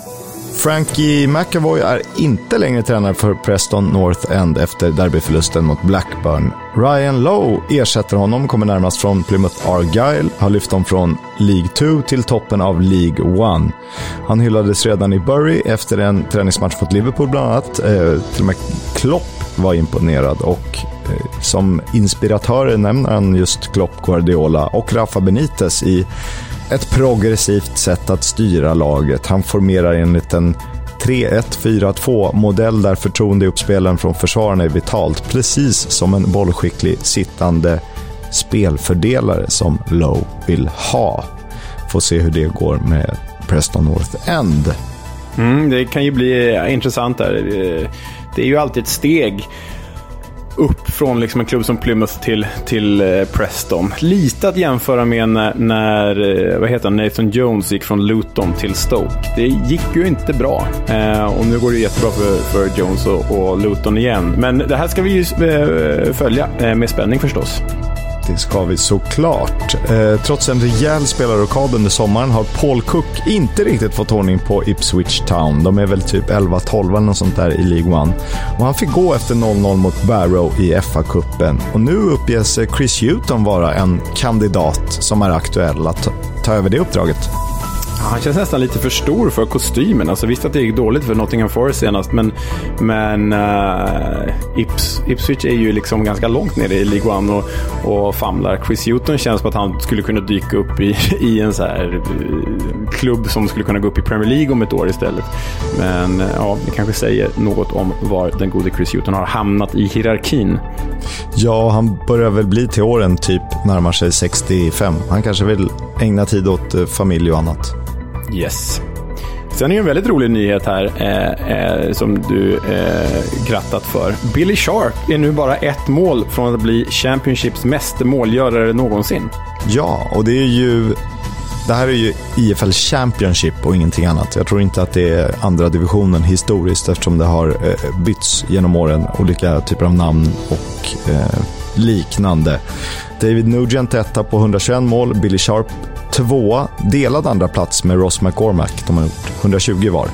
Frankie McAvoy är inte längre tränare för Preston North End efter derbyförlusten mot Blackburn. Ryan Lowe ersätter honom, kommer närmast från Plymouth Argyle, har lyft dem från League 2 till toppen av League 1. Han hyllades redan i Bury efter en träningsmatch mot Liverpool bland annat. Eh, till och med Klopp var imponerad och eh, som inspiratörer nämner han just Klopp, Guardiola och Rafa Benitez i ett progressivt sätt att styra laget. Han formerar enligt en 3-1-4-2-modell där förtroende i uppspelen från försvararna är vitalt, precis som en bollskicklig sittande spelfördelare som Lowe vill ha. Får se hur det går med Preston North End. Mm, det kan ju bli eh, intressant där. Eh, det är ju alltid ett steg upp från liksom en klubb som Plymouth till, till eh, Preston. Lite att jämföra med när, när eh, vad heter han, Nathan Jones gick från Luton till Stoke. Det gick ju inte bra. Eh, och nu går det jättebra för, för Jones och, och Luton igen. Men det här ska vi ju eh, följa eh, med spänning förstås. Det ska vi såklart. Eh, trots en rejäl spelarrockad under sommaren har Paul Cook inte riktigt fått ordning på Ipswich Town. De är väl typ 11-12 eller något sånt där i League One. Och han fick gå efter 0-0 mot Barrow i FA-cupen. Och nu uppges Chris Hewton vara en kandidat som är aktuell att ta över det uppdraget. Han känns nästan lite för stor för kostymen. Alltså, visst att det gick dåligt för Nottingham Forest senast, men, men uh, Ips, Ipswich är ju liksom ganska långt nere i League One och, och famlar. Chris Hewton känns som att han skulle kunna dyka upp i, [LAUGHS] i en så här uh, klubb som skulle kunna gå upp i Premier League om ett år istället. Men uh, ja, det kanske säger något om var den gode Chris Hewton har hamnat i hierarkin. Ja, han börjar väl bli till åren typ närmar sig 65. Han kanske vill ägna tid åt familj och annat. Yes. Sen är det en väldigt rolig nyhet här eh, eh, som du eh, grattat för. Billy Sharp är nu bara ett mål från att bli Championships meste målgörare någonsin. Ja, och det är ju... Det här är ju IFL Championship och ingenting annat. Jag tror inte att det är andra divisionen historiskt eftersom det har eh, bytts genom åren. Olika typer av namn och eh, liknande. David Nugent etta på 121 mål, Billy Sharp tvåa, delad andra plats med Ross McCormack. De har gjort 120 var.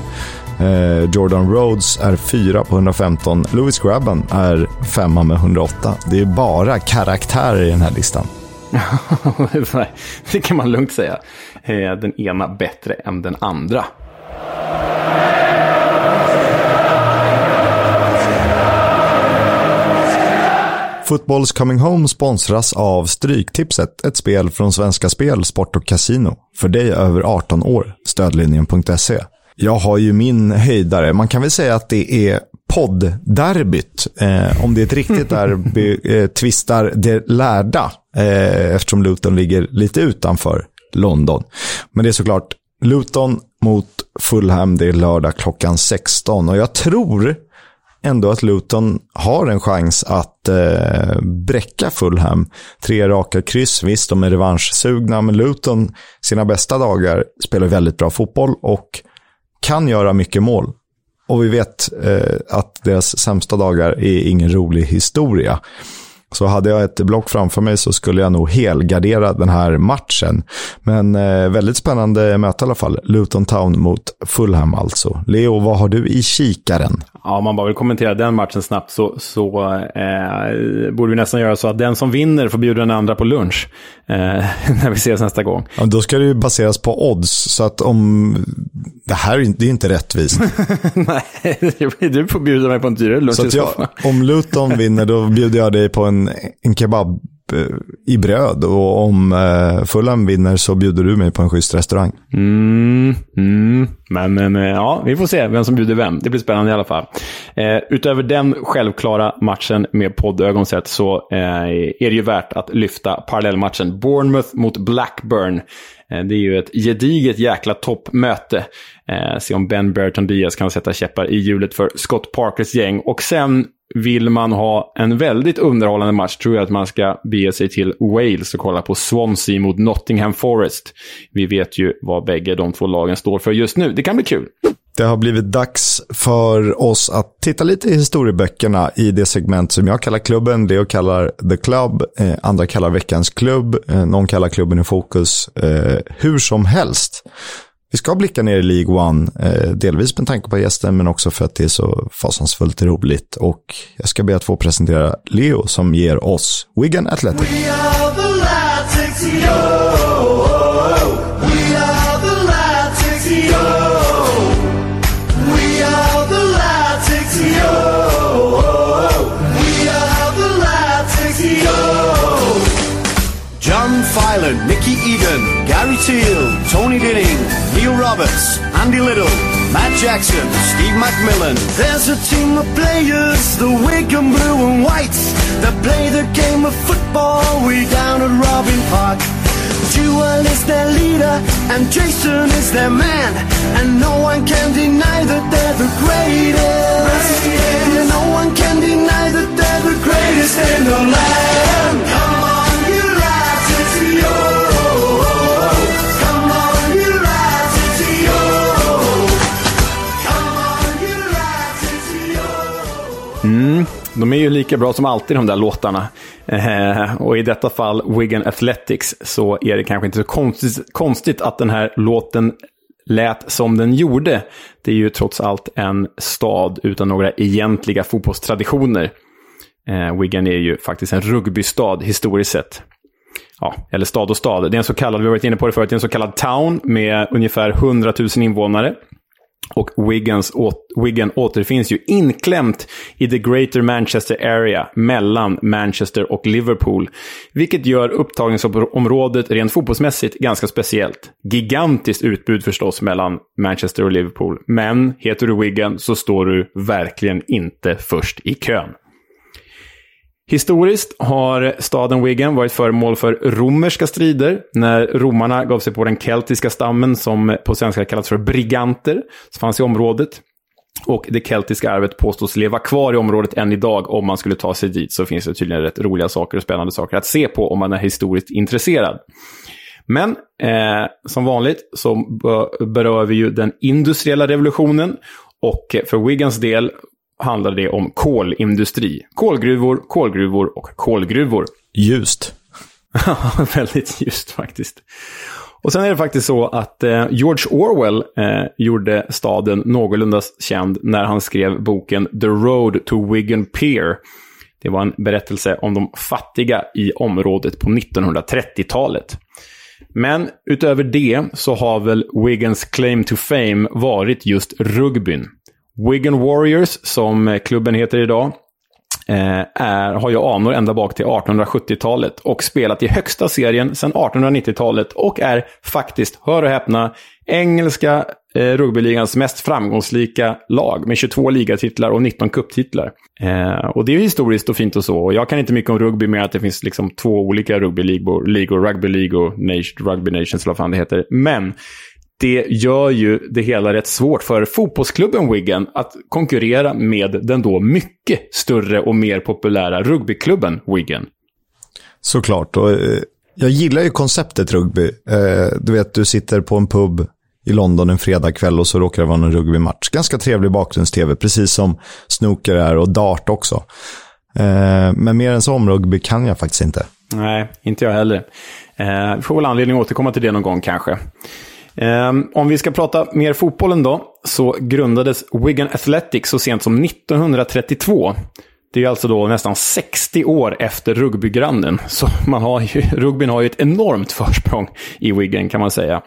Eh, Jordan Rhodes är fyra på 115. Louis Grabban är femma med 108. Det är bara karaktärer i den här listan. [LAUGHS] det kan man lugnt säga. Eh, den ena bättre än den andra. Footballs Coming Home sponsras av Stryktipset, ett spel från Svenska Spel, Sport och Casino. För dig över 18 år, stödlinjen.se. Jag har ju min höjdare. Man kan väl säga att det är poddderbyt. Eh, om det är ett riktigt [LAUGHS] derby eh, tvistar det lärda. Eh, eftersom Luton ligger lite utanför London. Men det är såklart Luton mot Fulham. Det är lördag klockan 16. Och jag tror ändå att Luton har en chans att eh, bräcka Fulham. Tre raka kryss, visst de är revanschsugna, men Luton sina bästa dagar spelar väldigt bra fotboll och kan göra mycket mål. Och vi vet eh, att deras sämsta dagar är ingen rolig historia. Så hade jag ett block framför mig så skulle jag nog helgardera den här matchen. Men eh, väldigt spännande möte i alla fall. Luton Town mot Fulham alltså. Leo, vad har du i kikaren? Ja, om man bara vill kommentera den matchen snabbt så, så eh, borde vi nästan göra så att den som vinner får bjuda den andra på lunch. Eh, [LAUGHS] när vi ses nästa gång. Ja, då ska det ju baseras på odds. Så att om... Det här är, det är inte rättvist. [LAUGHS] Nej, [LAUGHS] du får bjuda mig på en dyrare lunch så jag, Om Luton vinner då bjuder jag dig på en, en kebab eh, i bröd och om eh, Fulham vinner så bjuder du mig på en schysst restaurang. Mm, mm. Men, men ja, vi får se vem som bjuder vem. Det blir spännande i alla fall. Eh, utöver den självklara matchen med poddögon sett så eh, är det ju värt att lyfta parallellmatchen. Bournemouth mot Blackburn. Eh, det är ju ett gediget jäkla toppmöte. Eh, se om Ben Burton Diaz kan sätta käppar i hjulet för Scott Parkers gäng. Och sen vill man ha en väldigt underhållande match tror jag att man ska bege sig till Wales och kolla på Swansea mot Nottingham Forest. Vi vet ju vad bägge de två lagen står för just nu. Det kan bli kul. Det har blivit dags för oss att titta lite i historieböckerna i det segment som jag kallar klubben. Leo kallar The Club, eh, andra kallar veckans klubb, eh, någon kallar klubben i fokus. Eh, hur som helst vi ska blicka ner i League One, eh, delvis med tanke på gästen men också för att det är så fasansfullt roligt. Och jag ska be att få presentera Leo som ger oss Wigan Athletic. John Filan, Nicky Egan, Gary Teal, Tony Neil Roberts, Andy Little, Matt Jackson, Steve McMillan. There's a team of players, the Wigan Blue and Whites, that play the game of football way down at Robin Park. Jewel is their leader, and Jason is their man, and no one can deny that they're the greatest. Yeah, no one can deny that they're the greatest in the land. Mm, de är ju lika bra som alltid de där låtarna. Eh, och i detta fall Wigan Athletics så är det kanske inte så konstigt, konstigt att den här låten lät som den gjorde. Det är ju trots allt en stad utan några egentliga fotbollstraditioner. Eh, Wigan är ju faktiskt en rugbystad historiskt sett. Ja, eller stad och stad. Det är en så kallad, vi har varit inne på det förut, det är en så kallad town med ungefär 100 000 invånare. Och Wiggins, Wigan återfinns ju inklämt i the Greater Manchester Area mellan Manchester och Liverpool. Vilket gör upptagningsområdet rent fotbollsmässigt ganska speciellt. Gigantiskt utbud förstås mellan Manchester och Liverpool. Men heter du Wigan så står du verkligen inte först i kön. Historiskt har staden Wigan varit föremål för romerska strider när romarna gav sig på den keltiska stammen som på svenska kallas för briganter, som fanns i området. Och det keltiska arvet påstås leva kvar i området än idag. Om man skulle ta sig dit så finns det tydligen rätt roliga saker och spännande saker att se på om man är historiskt intresserad. Men eh, som vanligt så berör vi ju den industriella revolutionen. Och för Wigans del handlar det om kolindustri. Kolgruvor, kolgruvor och kolgruvor. Ljust. [LAUGHS] väldigt ljust faktiskt. Och sen är det faktiskt så att eh, George Orwell eh, gjorde staden någorlunda känd när han skrev boken The Road to Wigan Pier. Det var en berättelse om de fattiga i området på 1930-talet. Men utöver det så har väl Wigans claim to fame varit just rugbyn. Wigan Warriors, som eh, klubben heter idag, eh, är, har ju anor ända bak till 1870-talet och spelat i högsta serien sedan 1890-talet och är faktiskt, hör och häpna, engelska eh, rugbyligans mest framgångsrika lag med 22 ligatitlar och 19 kupptitlar. Eh, och det är historiskt och fint och så. Och jag kan inte mycket om rugby mer att det finns liksom två olika rugbyligor, ligor, rugby League och nation, rugby nations, eller vad fan det heter. Men det gör ju det hela rätt svårt för fotbollsklubben Wigan att konkurrera med den då mycket större och mer populära rugbyklubben Wigan. Såklart. Och, eh, jag gillar ju konceptet rugby. Eh, du vet, du sitter på en pub i London en fredagkväll och så råkar det vara en rugbymatch. Ganska trevlig bakgrunds-tv, precis som snooker är och dart också. Eh, men mer än så om rugby kan jag faktiskt inte. Nej, inte jag heller. Vi får väl anledning att återkomma till det någon gång kanske. Ehm, om vi ska prata mer fotbollen då, så grundades Wigan Athletic så sent som 1932. Det är alltså då nästan 60 år efter rugbygrannen. Så man har ju, [LAUGHS] rugbyn har ju ett enormt försprång i Wigan kan man säga.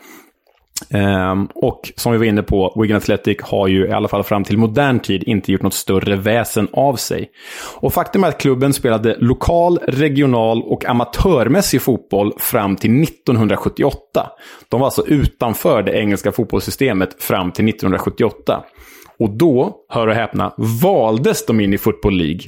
Um, och som vi var inne på, Wigan Athletic har ju i alla fall fram till modern tid inte gjort något större väsen av sig. Och faktum är att klubben spelade lokal, regional och amatörmässig fotboll fram till 1978. De var alltså utanför det engelska fotbollssystemet fram till 1978. Och då, hör och häpna, valdes de in i Football League.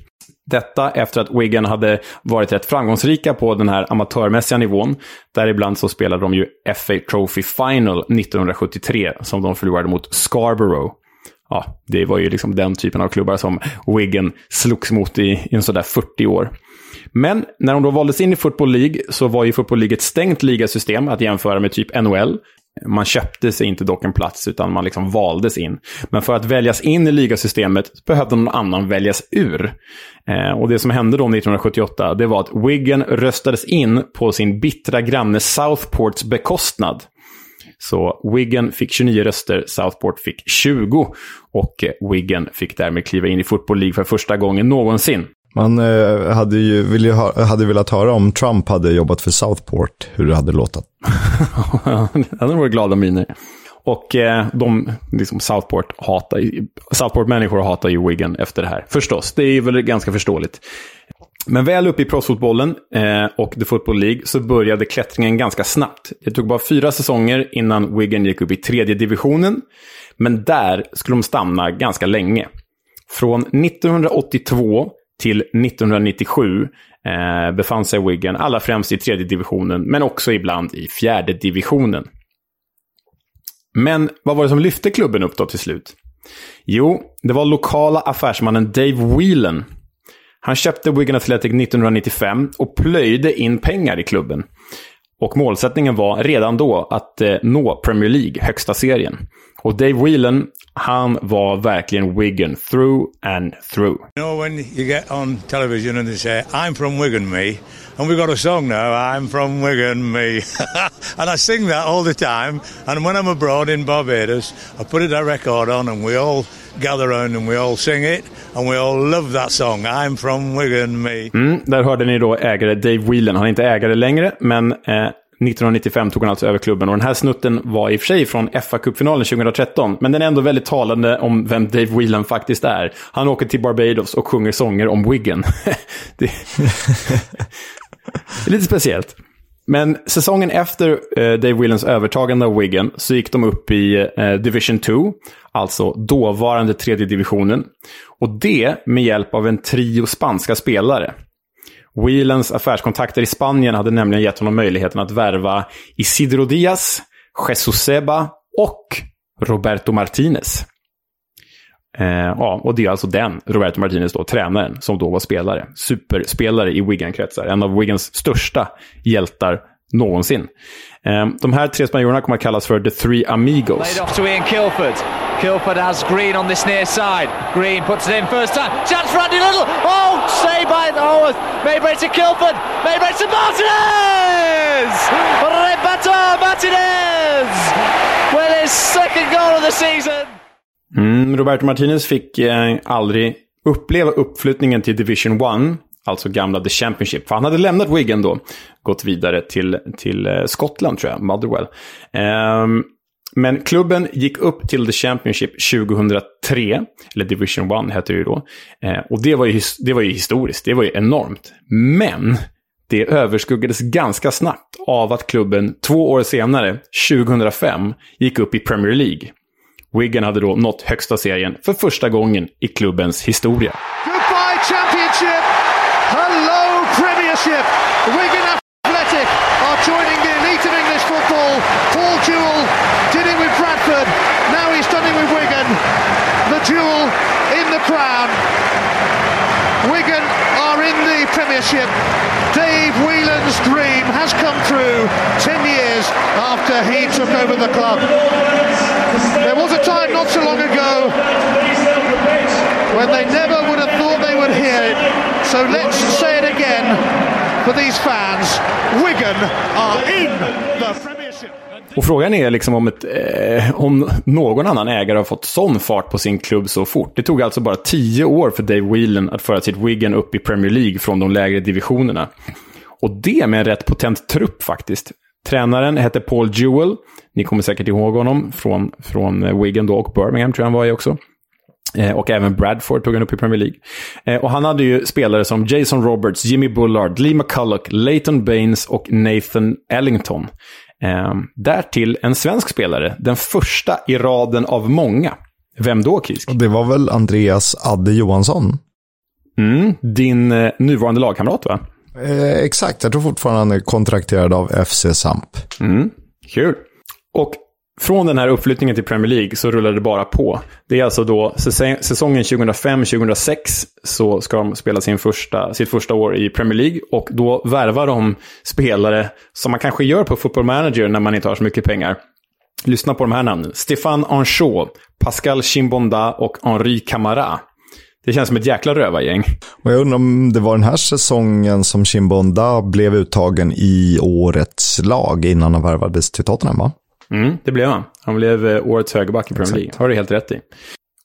Detta efter att Wigan hade varit rätt framgångsrika på den här amatörmässiga nivån. Däribland så spelade de ju FA Trophy Final 1973 som de förlorade mot Scarborough. Ja, det var ju liksom den typen av klubbar som Wigan slogs mot i, i en sådär 40 år. Men när de då valdes in i Football League så var ju Football League ett stängt ligasystem att jämföra med typ NHL. Man köpte sig inte dock en plats, utan man liksom valdes in. Men för att väljas in i ligasystemet behövde någon annan väljas ur. Eh, och det som hände då 1978, det var att Wigan röstades in på sin bittra granne Southports bekostnad. Så Wigan fick 29 röster, Southport fick 20. Och Wigan fick därmed kliva in i Football League för första gången någonsin. Man eh, hade ju, vill ju ha, hade velat höra om Trump hade jobbat för Southport, hur det hade låtit. [LAUGHS] det hade varit glada miner. Och eh, de, liksom Southport hatar Southport-människor hatar ju Wigan efter det här. Förstås, det är väl ganska förståeligt. Men väl uppe i proffsfotbollen eh, och The Football League så började klättringen ganska snabbt. Det tog bara fyra säsonger innan Wigan gick upp i tredje divisionen. Men där skulle de stanna ganska länge. Från 1982 till 1997 eh, befann sig Wigan allra främst i tredje divisionen, men också ibland i fjärde divisionen. Men vad var det som lyfte klubben upp då till slut? Jo, det var lokala affärsmannen Dave Whelan. Han köpte Wigan Athletic 1995 och plöjde in pengar i klubben. Och målsättningen var redan då att eh, nå Premier League, högsta serien. Och Dave Whelan, han var verkligen Wigan through and through. You know when you get on television and they say I'm from Wigan me and we got a song now I'm from Wigan me [LAUGHS] and I sing that all the time and when I'm abroad in Barbados I put a record on and we all gather around and we all sing it and we all love that song I'm from Wigan me. Mm, där hörde ni då ägare Dave Whelan. Han är inte ägare längre men eh, 1995 tog han alltså över klubben och den här snutten var i och för sig från FA-cupfinalen 2013. Men den är ändå väldigt talande om vem Dave Whelan faktiskt är. Han åker till Barbados och sjunger sånger om Wiggen. [LAUGHS] det... det [LAUGHS] är lite speciellt. Men säsongen efter eh, Dave Whelans övertagande av Wigan så gick de upp i eh, Division 2, alltså dåvarande tredje divisionen. Och det med hjälp av en trio spanska spelare. Whelans affärskontakter i Spanien hade nämligen gett honom möjligheten att värva Isidro Diaz, Jesus Seba och Roberto Martinez. Eh, ja, och det är alltså den, Roberto Martinez, då, tränaren, som då var spelare. Superspelare i Wigan-kretsar. En av Wigans största hjältar någonsin. Eh, de här tre spanjorerna kommer att kallas för The Three Amigos. Kilford. Has Green on this near side. Green puts it in first time. Chance for Andy Little. Oh, saved by oh, Maybury to Kilford. Maybury to Martinez. Roberto Martinez with his second goal of the season. Mm, Roberto Martinez fick eh, aldrig uppleva uppflyttningen till Division 1, alltså gamla The Championship. För han hade lämnat Wigan då, gått vidare till, till eh, Skottland tror jag, Motherwell. Um, men klubben gick upp till The Championship 2003, eller Division 1 hette det ju då. Eh, och det var ju, det var ju historiskt, det var ju enormt. Men det överskuggades ganska snabbt av att klubben två år senare, 2005, gick upp i Premier League. Wigan hade då nått högsta serien för första gången i klubbens historia. Goodbye Championship! Hello Premiership! Wigan Dave Whelan's dream has come true 10 years after he took over the club. There was a time not so long ago when they never would have thought they would hear it. So let's say it again for these fans. Wigan are in the Premiership. Och frågan är liksom om, ett, eh, om någon annan ägare har fått sån fart på sin klubb så fort. Det tog alltså bara tio år för Dave Whelan att föra sitt Wigan upp i Premier League från de lägre divisionerna. Och det med en rätt potent trupp faktiskt. Tränaren hette Paul Jewell. Ni kommer säkert ihåg honom från, från eh, Wigan då och Birmingham tror jag han var i också. Eh, och även Bradford tog han upp i Premier League. Eh, och han hade ju spelare som Jason Roberts, Jimmy Bullard, Lee McCulloch, Leighton Baines och Nathan Ellington. Eh, därtill en svensk spelare, den första i raden av många. Vem då, Kisk? Det var väl Andreas Adde Johansson? Mm, din eh, nuvarande lagkamrat, va? Eh, exakt, jag tror fortfarande han är kontrakterad av FC Samp. Mm, kul. Och från den här uppflyttningen till Premier League så rullar det bara på. Det är alltså då säsongen 2005-2006 så ska de spela sin första, sitt första år i Premier League. Och då värvar de spelare som man kanske gör på Football Manager när man inte har så mycket pengar. Lyssna på de här namnen. Stéphane Anchaud, Pascal Chimbonda och Henri Camara. Det känns som ett jäkla rövargäng. Och jag undrar om det var den här säsongen som Chimbonda blev uttagen i årets lag innan han värvades till Tottenham, va? Mm, det blev han. Han blev eh, årets högerback i Premier League. Har du helt rätt i.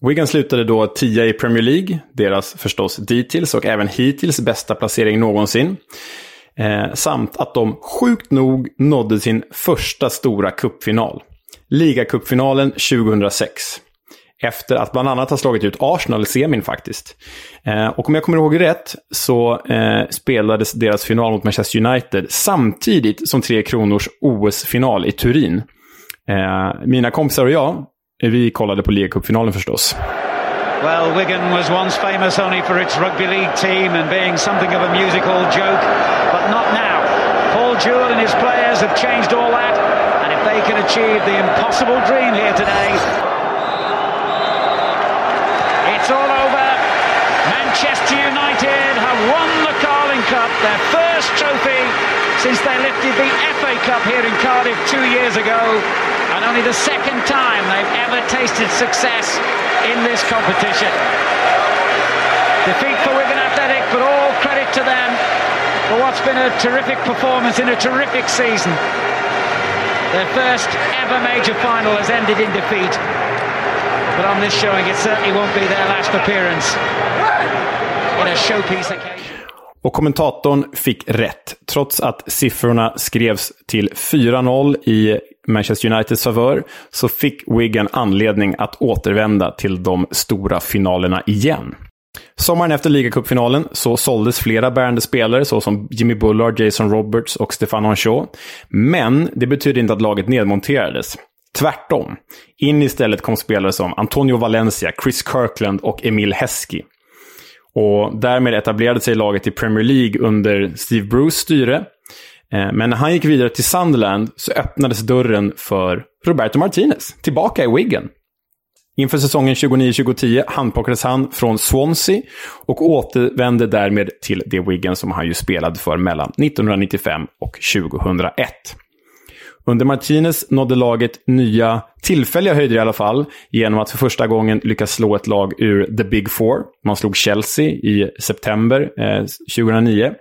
Wigan slutade då tia i Premier League, deras förstås dittills och även hittills bästa placering någonsin. Eh, samt att de sjukt nog nådde sin första stora kuppfinal. Ligacupfinalen 2006. Efter att bland annat ha slagit ut Arsenal i semin faktiskt. Eh, och om jag kommer ihåg rätt så eh, spelades deras final mot Manchester United samtidigt som Tre Kronors OS-final i Turin. Eh, mina kompisar och jag, vi kollade på förstås. Well, Wigan was once famous only for its rugby league team and being something of a musical joke, but not now. Paul Jewell and his players have changed all that, and if they can achieve the impossible dream here today, it's all over. Manchester United have won the Carling Cup, their first trophy since they lifted the FA Cup here in Cardiff two years ago, and only the second time they've ever tasted success in this competition. Defeat for Wigan Athletic, but all credit to them for what's been a terrific performance in a terrific season. Their first ever major final has ended in defeat, but on this showing, it certainly won't be their last appearance in a showpiece occasion. Och kommentatorn fick rätt. Trots att siffrorna skrevs till 4-0 i Manchester Uniteds favör så fick Wigan anledning att återvända till de stora finalerna igen. Sommaren efter ligacupfinalen så såldes flera bärande spelare såsom Jimmy Bullard, Jason Roberts och Stefan Anchaud. Men det betydde inte att laget nedmonterades. Tvärtom. In istället kom spelare som Antonio Valencia, Chris Kirkland och Emil Heskey. Och därmed etablerade sig laget i Premier League under Steve Bruce styre. Eh, men när han gick vidare till Sunderland så öppnades dörren för Roberto Martinez, tillbaka i Wigan. Inför säsongen 29-2010 handplockades han från Swansea och återvände därmed till det Wigan som han ju spelade för mellan 1995 och 2001. Under Martinez nådde laget nya tillfälliga höjder i alla fall genom att för första gången lyckas slå ett lag ur The Big Four. Man slog Chelsea i september eh, 2009.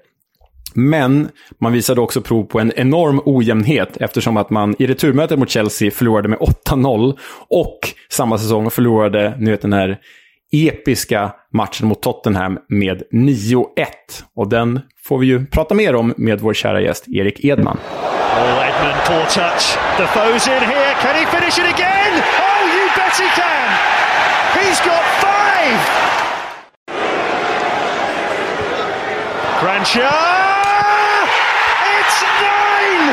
Men man visade också prov på en enorm ojämnhet eftersom att man i returmötet mot Chelsea förlorade med 8-0 och samma säsong förlorade, ni vet den här episka matchen mot Tottenham med 9-1. Och den får vi ju prata mer om med vår kära gäst Erik Edman. Oh, Edmund, poor touch. The foe's in here. Can he finish it again? Oh, you bet he can. He's got five. It's nine!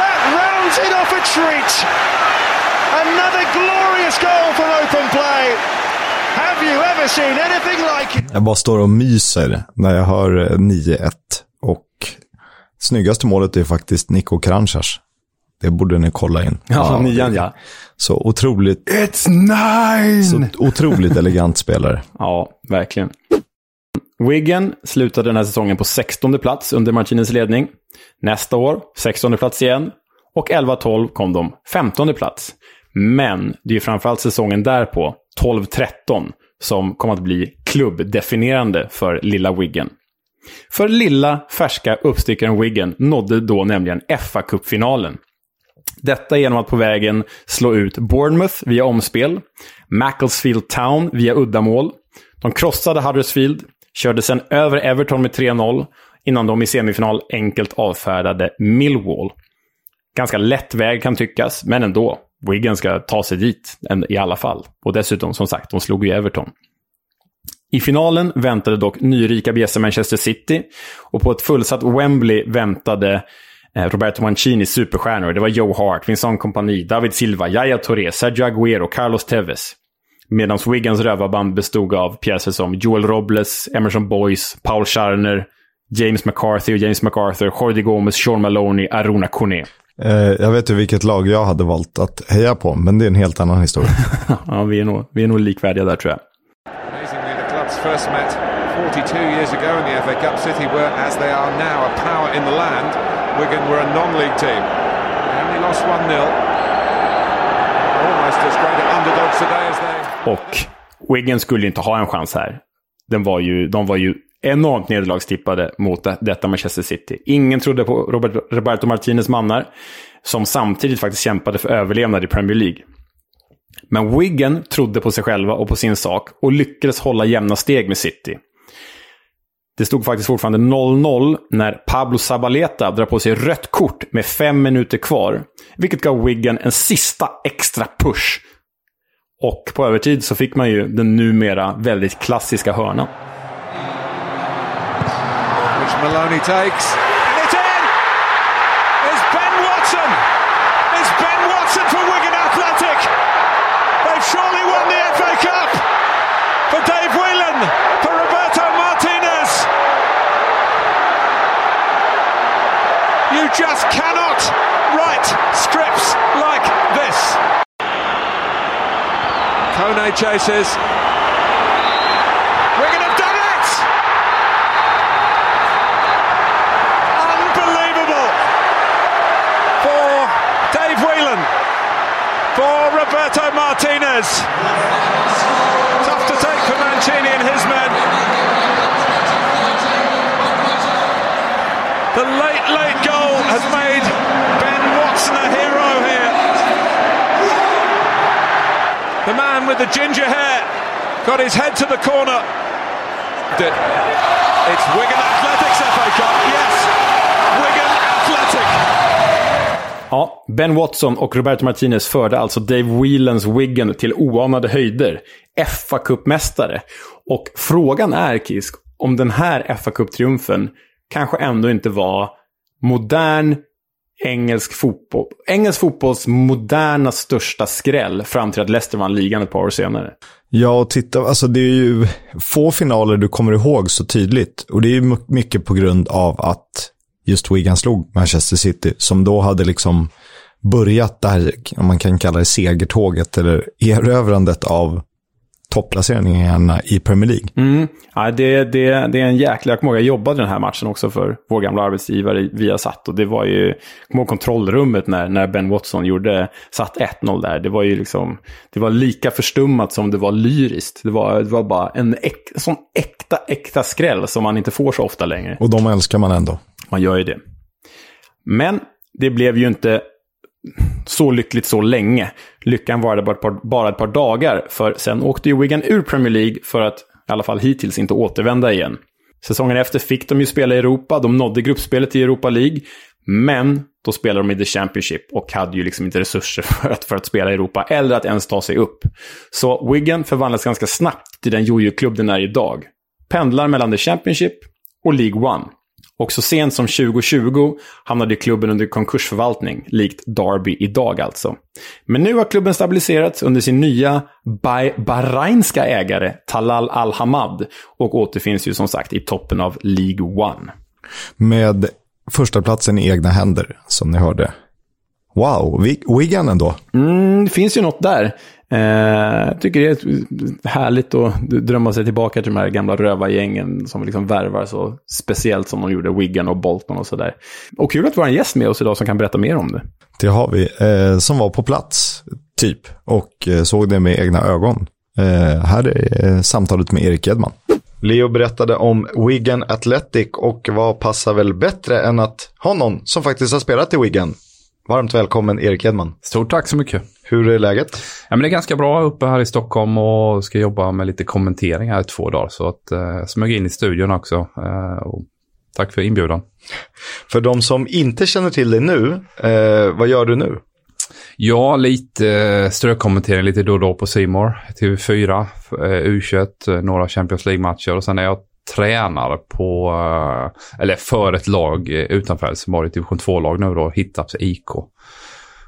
That rounds it off a treat. Another glorious goal open play. Have you ever seen anything like it? Jag bara står och myser när jag hör eh, 9-1. Snyggaste målet är faktiskt Niko Kranjčars. Det borde ni kolla in. Ja, nian ja. Så otroligt, It's nine! så otroligt elegant spelare. [LAUGHS] Ja, verkligen. Wigan slutade den här säsongen på 16 plats under Martinez ledning. Nästa år 16 plats igen. Och 11-12 kom de 15 plats. Men det är ju framförallt säsongen därpå, 12-13, som kom att bli klubbdefinierande för lilla Wigan. För lilla, färska uppstickaren Wiggen nådde då nämligen FA-cupfinalen. Detta genom att på vägen slå ut Bournemouth via omspel, Macclesfield Town via uddamål. De krossade Huddersfield, körde sedan över Everton med 3-0 innan de i semifinal enkelt avfärdade Millwall. Ganska lätt väg kan tyckas, men ändå. Wigan ska ta sig dit i alla fall. Och dessutom, som sagt, de slog ju Everton. I finalen väntade dock nyrika bjässe Manchester City och på ett fullsatt Wembley väntade eh, Roberto Mancini superstjärnor. Det var Joe Hart, Vincent Kompany, David Silva, Yaya Touré, Sergio Agüero, Carlos Tevez. Medan Wigans rövarband bestod av pjäser som Joel Robles, Emerson Boyce, Paul Scharner, James McCarthy och James MacArthur, Jordi Gomez, Sean Maloney, Aruna Kone. Eh, jag vet ju vilket lag jag hade valt att heja på, men det är en helt annan historia. [LAUGHS] Ja, vi är nog, vi är nog likvärdiga där tror jag. Amazingly, first met 42 years ago in the FA Cup. City were, as they are now, a power in the land. Wigan were a non-league team. They only lost 1-0. Almost as great an underdogs today as they... Och Wigan skulle inte ha en chans här. Den var ju, de var ju enormt nederlagstippade mot detta Manchester City. Ingen trodde på Robert, Roberto Martinez mannar, som samtidigt faktiskt kämpade för överlevnad i Premier League. Men Wigan trodde på sig själva och på sin sak och lyckades hålla jämna steg med City. Det stod faktiskt fortfarande 0-0 när Pablo Zabaleta drar på sig rött kort med fem minuter kvar. Vilket gav Wigan en sista extra push. Och på övertid så fick man ju den numera väldigt klassiska hörnan. Which Maloney takes. Kone chases. It! Unbelievable for Dave Whelan, for Roberto Martinez. Tough to take for Mancini and his men. The with the ginger hair got his head to the corner. Did- It's Wigan Athletics FA Cup, yes. Wigan Athletic. Ja, Ben Watson och Roberto Martinez förde alltså Dave Whelans Wigan till oanade höjder. fa kuppmästare Och frågan är, Kisk, om den här fa kupptriumfen kanske ändå inte var modern engelsk fotboll. Engelsk fotbolls moderna största skräll fram till att Leicester vann ligan ett par år senare. Ja, och titta, alltså det är ju få finaler du kommer ihåg så tydligt. Och det är ju mycket på grund av att just Wigan slog Manchester City, som då hade liksom börjat där, om man kan kalla det segertåget, eller erövrandet av topplaceringarna i Premier League. Mm. Ja, det, det, det är en jäkla... Jag kommer ihåg, jag jobbade den här matchen också för vår gamla arbetsgivare Viasat. Och det var ju... Jag kommer ihåg kontrollrummet när, när Ben Watson gjorde, satt 1-0 där. Det var ju liksom... Det var lika förstummat som det var lyriskt. Det var, det var bara en äk, sån äkta, äkta skräll som man inte får så ofta längre. Och de älskar man ändå. Man gör ju det. Men det blev ju inte så lyckligt så länge. Lyckan varade bara ett par, bara ett par dagar, för sen åkte ju Wigan ur Premier League för att, i alla fall hittills, inte återvända igen. Säsongen efter fick de ju spela i Europa, de nådde gruppspelet i Europa League, Men då spelade de i The Championship och hade ju liksom inte resurser [LAUGHS] för att, för att spela i Europa eller att ens ta sig upp. Så Wigan förvandlades ganska snabbt till den jojo-klubb den är idag. Pendlar mellan The Championship och League One. Och så sent som 2020 hamnade klubben under konkursförvaltning, likt Derby idag alltså. Men nu har klubben stabiliserats under sin nya bahrainska ägare Talal Al-Hamad och återfinns ju som sagt i toppen av League One. Med första platsen i egna händer, som ni hörde. Wow, Wigan ändå. Mm, det finns ju något där. Eh, tycker det är härligt att drömma sig tillbaka till de här gamla rövargängen som liksom värvar så speciellt som de gjorde, Wigan och Bolton och sådär. Och kul att vi har en gäst med oss idag som kan berätta mer om det. Det har vi, eh, som var på plats, typ, och eh, såg det med egna ögon. Eh, här är eh, samtalet med Erik Edman. Leo berättade om Wigan Athletic och vad passar väl bättre än att ha någon som faktiskt har spelat i Wigan. Varmt välkommen Erik Edman. Stort tack så mycket. Hur är läget? Ja, men det är ganska bra uppe här i Stockholm och ska jobba med lite kommentering här i två dagar. Så att eh, smög in i studion också. Eh, och tack för inbjudan. För de som inte känner till dig nu, eh, vad gör du nu? Ja, lite eh, strökommentering lite då och då på Simor TV4, eh, U21, eh, några Champions League-matcher och sen är jag tränar på, eh, eller för ett lag utanför Helsingborg, typ division 2-lag nu då, Hittarps IK.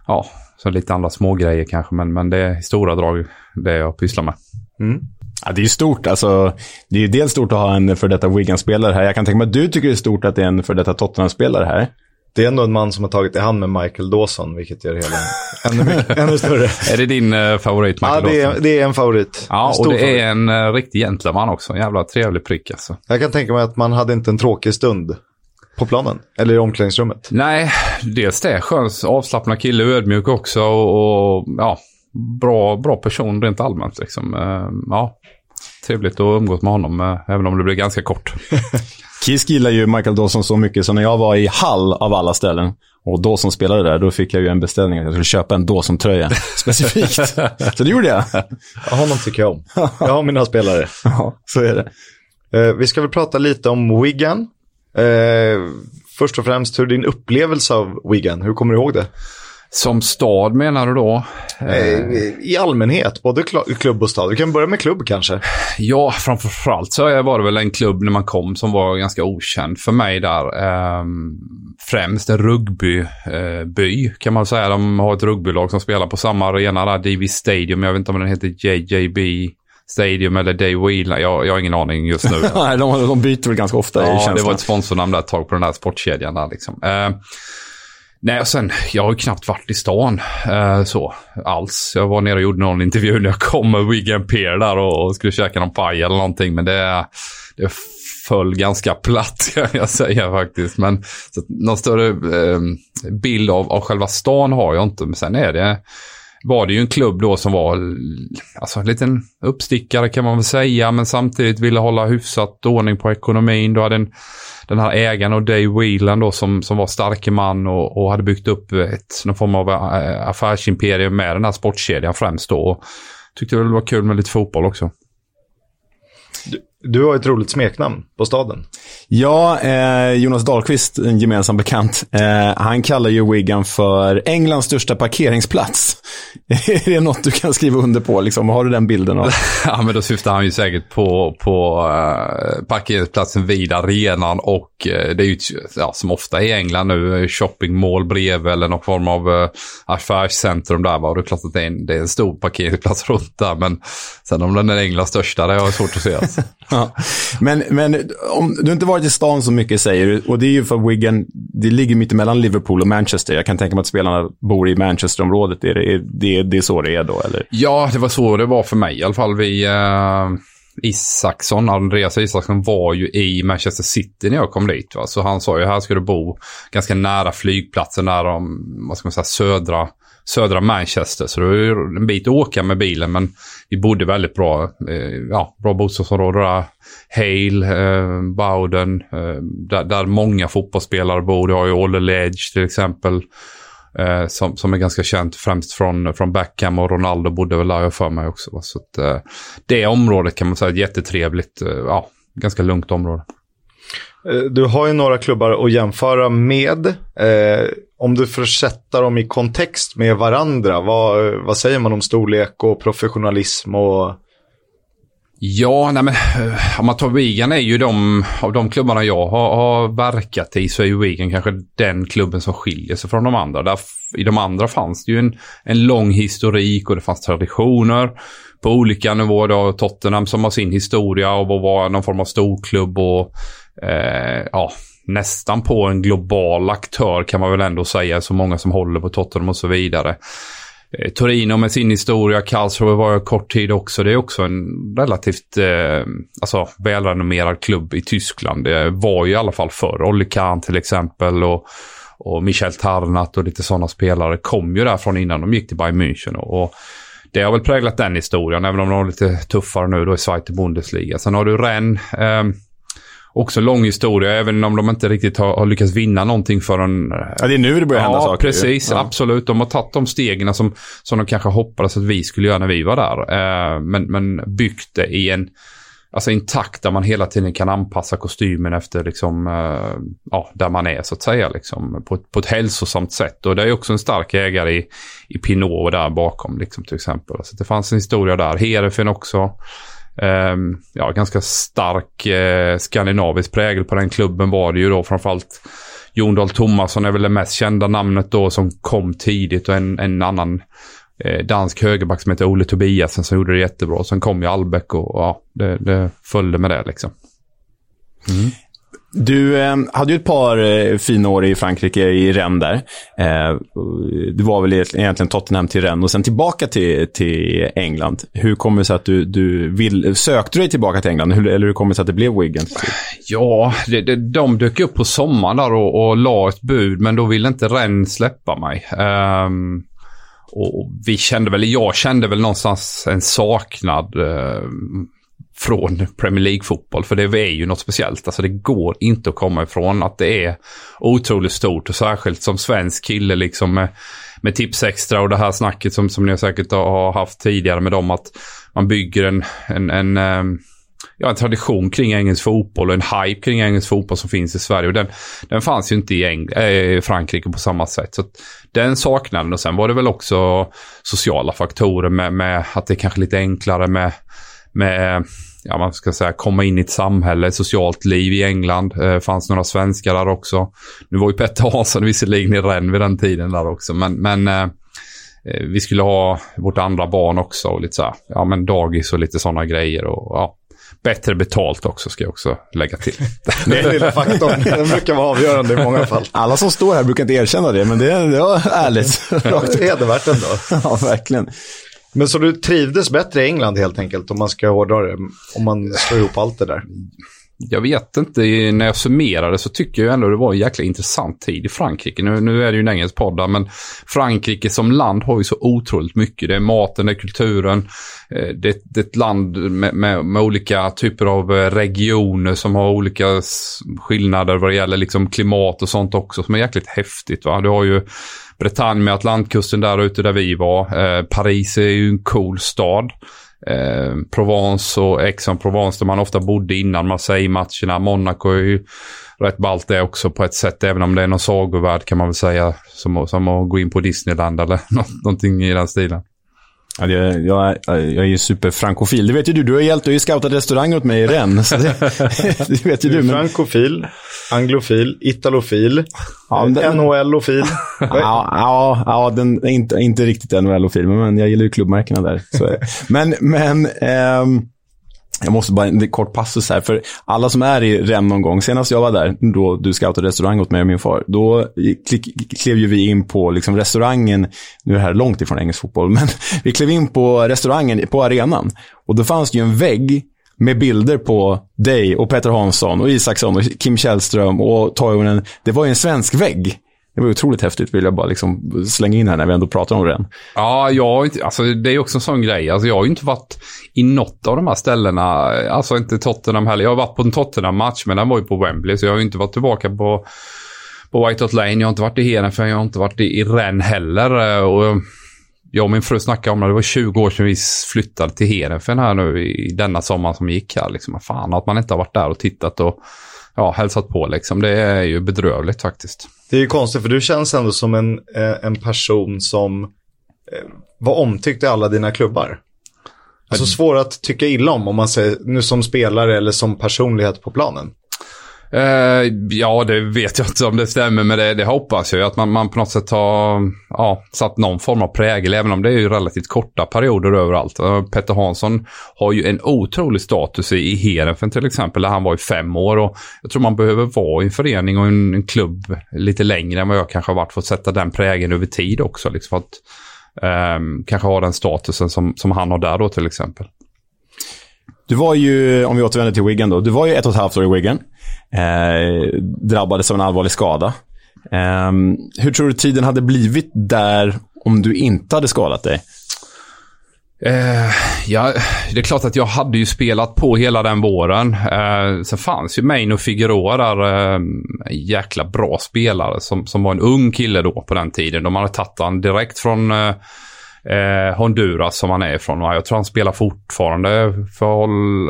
Ja, så lite andra små grejer kanske, men, men det är i stora drag det jag pysslar med. Mm. Ja, det är ju stort. Alltså, det är ju dels stort att ha en för detta Wigan-spelare här. Jag kan tänka mig att du tycker det är stort att det är en för detta Tottenham-spelare här. Det är ändå en man som har tagit i hand med Michael Dawson, vilket gör det hela [LAUGHS] ännu, mycket, ännu större. är det din uh, favorit, Michael ja, det är, Dawson? det är en favorit. Ja, en och det favorit. är en uh, riktig gentleman också. En jävla trevlig prick alltså. Jag kan tänka mig att man hade inte en tråkig stund på planen, eller i omklädningsrummet. Nej, dels det. Skön, avslappnad kille, ödmjuk också och, och ja, bra, bra person rent allmänt. Liksom. Uh, ja, trevligt att umgås med honom, uh, även om det blir ganska kort. [LAUGHS] Kisk gillar ju Michael Dawson så mycket, så när jag var i Hall av alla ställen och Dawson spelade där, då fick jag ju en beställning att jag skulle köpa en Dawson-tröja [LAUGHS] specifikt. så det gjorde jag. [LAUGHS] Ja, honom tycker jag om. Jag har mina spelare. ja, så är det. Eh, vi ska väl prata lite om Wigan. Eh, först och främst, hur är din upplevelse av Wigan? Hur kommer du ihåg det? Som stad menar du då? Eh, I allmänhet, både klubb och stad. Vi kan börja med klubb kanske. Ja, framförallt så var det väl en klubb när man kom som var ganska okänd för mig där. Eh, främst en rugbyby eh, kan man säga. De har ett rugbylag som spelar på samma arena där, DV Stadium. Jag vet inte om den heter JJB Stadium eller Day Wheel. Jag, jag har ingen aning just nu. [LAUGHS] Nej, de, de byter väl ganska ofta Ja, det var ett sponsornamn där ett tag på den där sportkedjan där liksom. Eh, Nej, och sen, jag har ju knappt varit i stan eh, så alls. Jag var nere och gjorde någon intervju när jag kom med Wigan Pier där och, och skulle käka någon paj eller någonting. Men det, det föll ganska platt [LAUGHS] kan jag säga faktiskt. Men så, någon större eh, bild av, av själva stan har jag inte. Men sen är det, var det ju en klubb då som var alltså, en liten uppstickare kan man väl säga. Men samtidigt ville hålla hyfsat ordning på ekonomin. Du hade en den här ägaren och Dave Whelan då som, som var starke man och, och hade byggt upp ett, någon form av eh, affärsimperium med den här sportkedjan främst då. Och tyckte väl det var kul med lite fotboll också. Du, har ett roligt smeknamn på staden. Ja, eh, Jonas Dahlqvist, en gemensam bekant, eh, han kallar ju Wigan för Englands största parkeringsplats. [LAUGHS] är det något du kan skriva under på? Liksom? Har du den bilden? Av? [LAUGHS] ja, men då syftar han ju säkert på, på uh, parkeringsplatsen vid arenan och uh, det är ju ja, som ofta i England nu, shoppingmål bredvid eller någon form av uh, affärscentrum där. Och det är klart att det är, en, det är en stor parkeringsplats runt där, men sen om den är Englands största, det har jag svårt att se. Alltså. [LAUGHS] ja. Men, men om du inte varit i stan så mycket säger du, och det är ju för Wigan, det ligger mitt emellan Liverpool och Manchester. Jag kan tänka mig att spelarna bor i Manchesterområdet. Är det, är, det, det är så det är då, eller? Ja, det var så det var för mig i alla fall. Vi, uh, Isaksson, Andreas Isaksson var ju i Manchester City när jag kom dit. Va? Så han sa ju här ska du bo ganska nära flygplatsen, nära vad ska man säga, södra södra Manchester. Så det var en bit att åka med bilen, men vi bodde väldigt bra. Eh, ja, bra bostadsområde där. Hale, eh, Bowden, eh, där, där, många fotbollsspelare bor. Du har ju Olle Ledge till exempel. Eh, som, som är ganska känt främst från, från Beckham och Ronaldo bodde väl där för mig också. Så att, eh, det området kan man säga är jättetrevligt. Eh, ja, ganska lugnt område. Eh, du har ju några klubbar att jämföra med. Eh, om du får sätta dem i kontext med varandra, vad, vad säger man om storlek och professionalism och Ja, nej men eh, om man tar Wigan är ju de, av de klubbarna jag har, har verkat i så är ju Wigan kanske den klubben som skiljer sig från de andra. Där, I de andra fanns det ju en, en lång historik och det fanns traditioner på olika nivåer. Då, Tottenham som har sin historia och var någon form av storklubb och eh, ja, nästan på en global aktör kan man väl ändå säga. Så många som håller på Tottenham och så vidare. Eh, Torino med sin historia, Karlsruhe var jag kort tid också. Det är också en relativt eh, alltså, välrenommerad klubb i Tyskland. Det var ju i alla fall förr. Olle Kahn till exempel och, och Michel Tarnat och lite sådana spelare kom ju därifrån innan de gick till Bayern München. Och, och det har väl präglat den historien, även om de är lite tuffare nu då i Zweite Bundesliga. Sen har du Rennes. Eh, Också lång historia, även om de inte riktigt har, har lyckats vinna någonting förrän... Ja, det är nu det börjar hända ja, saker. ju. precis. Ja. Absolut. De har tagit de stegen som, som de kanske hoppades att vi skulle göra när vi var där. Eh, men, men byggt det i en, alltså i en takt där man hela tiden kan anpassa kostymen efter liksom, eh, ja, där man är så att säga. Liksom, på, ett- på ett hälsosamt sätt. Och det är också en stark ägare i, i Pinot där bakom liksom, till exempel. Så det fanns en historia där. Heerenveen också eh, ja, ganska stark eh, skandinavisk prägel på den klubben var det ju då framförallt Jon Dahl Tomasson är väl det mest kända namnet då som kom tidigt och en, en annan eh, dansk högerback som heter Ole Tobiasen som gjorde det jättebra. Sen kom ju Albeck och ja, det, det följde med det liksom. Mm. Du eh, hade ju ett par eh, fina år i Frankrike, i Rennes där. Eh, du var väl egentligen Tottenham till Rennes och sen tillbaka till, till England. Hur kommer det sig att du, du vill, sökte du dig tillbaka till England? Hur, eller hur kommer det sig att det blev Wigan? Ja, det, det, de dök upp på sommaren där och, och la ett bud, men då ville inte Rennes släppa mig. Um... och vi kände väl, jag kände väl någonstans en saknad eh, från Premier League-fotboll. För det är ju något speciellt. Alltså det går inte att komma ifrån att det är otroligt stort. Och särskilt som svensk kille liksom med, med tips extra och det här snacket som, som ni säkert har haft tidigare med dem. Att man bygger en, en, en ehm, ja, en tradition kring engelsk fotboll och en hype kring engelsk fotboll som finns i Sverige. Och den, den fanns ju inte i Eng äh, Frankrike på samma sätt. Så att den saknaden och sen var det väl också sociala faktorer med, med att det är kanske lite enklare med, med ja, man ska säga, komma in i ett samhälle, socialt liv i England. Det fanns några svenskar där också. Nu var ju Petter Hansson visserligen i Rennes vid den tiden där också, men, men eh, eh, vi skulle ha vårt andra barn också och lite så här, ja men dagis och lite sådana grejer och ja, bättre betalt också ska jag också lägga till. [LAUGHS] Den lilla faktorn, den brukar vara avgörande i många fall. Alla som står här brukar inte erkänna det, men det, det var ärligt. [LAUGHS] Rakt hedervärt ändå. [LAUGHS] ja, verkligen. Men så du trivdes bättre i England helt enkelt, om man ska hårdra det, om man slår ihop allt det där? Jag vet inte, när jag summerade så tycker jag ändå det var en jäkla intressant tid i Frankrike. Nu, nu är det ju en engelsk podd där, men Frankrike som land har ju så otroligt mycket. Det är maten, det är kulturen. Eh, det, det är ett land med, med, med olika typer av eh, regioner som har olika skillnader vad det gäller liksom klimat och sånt också som är jäkligt häftigt. Va? Du har ju Bretagne med Atlantkusten där ute där vi var. Eh, Paris är ju en cool stad. Eh, Provence och Aix-en-Provence där man ofta bodde innan Marseille-matcherna. Monaco är ju rätt ballt det också på ett sätt. Även om det är någon sagovärld kan man väl säga. Som, som att gå in på Disneyland eller [LAUGHS] någonting i den stilen. Ja, jag, är- jag är ju superfrankofil. Det vet ju du. Du har, hjälpt, du har ju scoutat restaurang åt mig i Rennes. Det, [LAUGHS] det vet ju Du du. Men, frankofil, anglofil, italofil, Ja, det- NHL-ofil. [LAUGHS] ja, ja, ja den inte, inte riktigt NHL-ofil, men jag gillar ju klubbmärkena där. Men, men ehm, jag måste bara en kort passus här. För alla som är i Rem någon gång, senast jag var där, då du scoutade restaurang åt mig och min far, då klick, klev ju vi in på liksom restaurangen, nu är det här långt ifrån engelsk fotboll, men [LAUGHS] vi klev in på restaurangen på arenan. Och då fanns det ju en vägg med bilder på dig och Peter Hansson och Isaksson och Kim Källström och Toivonen. Det var ju en svensk vägg. Det var otroligt häftigt, vill jag bara liksom slänga in här när vi ändå pratar om den. Ja, jag alltså det är också en sån grej. Alltså jag har ju inte varit i något av de här ställena. Alltså inte Tottenham heller. Jag har varit på en Tottenham-match, men den var ju på Wembley. Så jag har ju inte varit tillbaka på, på White Hart Lane. Jag har inte varit i Hedenfen, jag har inte varit i, i Rennes heller. Eh, och jag och min fru snackade om det. Det var 20 år sedan vi flyttade till Hedenfen här nu i denna sommar som gick här. Liksom, fan att man inte har varit där och tittat och ja, hälsat på liksom. Det är ju bedrövligt faktiskt. Det är ju konstigt för du känns ändå som en, eh, en person som eh, var omtyckt i alla dina klubbar. Alltså svår att tycka illa om, om man säger nu som spelare eller som personlighet på planen. Eh, ja, det vet jag inte om det stämmer, men det, det hoppas jag ju. Att man, man på något sätt har ja, satt någon form av prägel, även om det är ju relativt korta perioder överallt. Eh, Petter Hansson har ju en otrolig status i, i Heerenveen till exempel, där han var i fem år. Och jag tror man behöver vara i en förening och en, en klubb lite längre än vad jag kanske har varit för att sätta den prägeln över tid också. Liksom, att eh, kanske ha den statusen som, som han har där då till exempel. Du var ju, om vi återvänder till Wigan då, du var ju ett och ett halvt år i Wigan. Eh, drabbades av en allvarlig skada. Eh, hur tror du tiden hade blivit där om du inte hade skadat dig? Eh, ja, det är klart att jag hade ju spelat på hela den våren. Eh, sen fanns ju Maino Figueroa där, eh, en jäkla bra spelare som, som var en ung kille då på den tiden. De hade tagit han direkt från eh, eh, Honduras som han är ifrån. Jag tror han spelar fortfarande för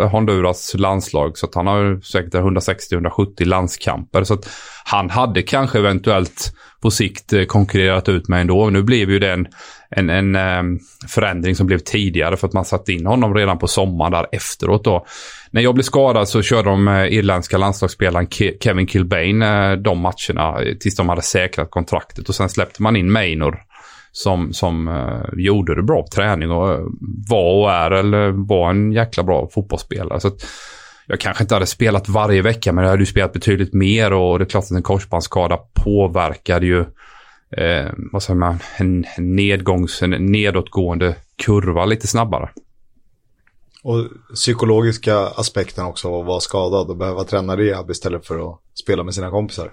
Honduras landslag. Så att han har säkert 160-170 landskamper. Så att han hade kanske eventuellt på sikt eh, konkurrerat ut mig ändå. Nu blev ju det en, en, en um, förändring som blev tidigare för att man satte in honom redan på sommaren där efteråt. Då. När jag blev skadad så körde de eh, irländska landslagsspelaren Kevin Kilbane eh, de matcherna tills de hade säkrat kontraktet och sen släppte man in Maynor som, som uh, gjorde det bra på träning och uh, var och är eller var en jäkla bra fotbollsspelare. Så att, jag kanske inte hade spelat varje vecka men jag hade ju spelat betydligt mer och det är klart att en korsbandsskada påverkade ju eh, vad säger man, en, nedgångs, en nedåtgående kurva lite snabbare. Och psykologiska aspekten också av att vara skadad och behöva träna rehab istället för att spela med sina kompisar.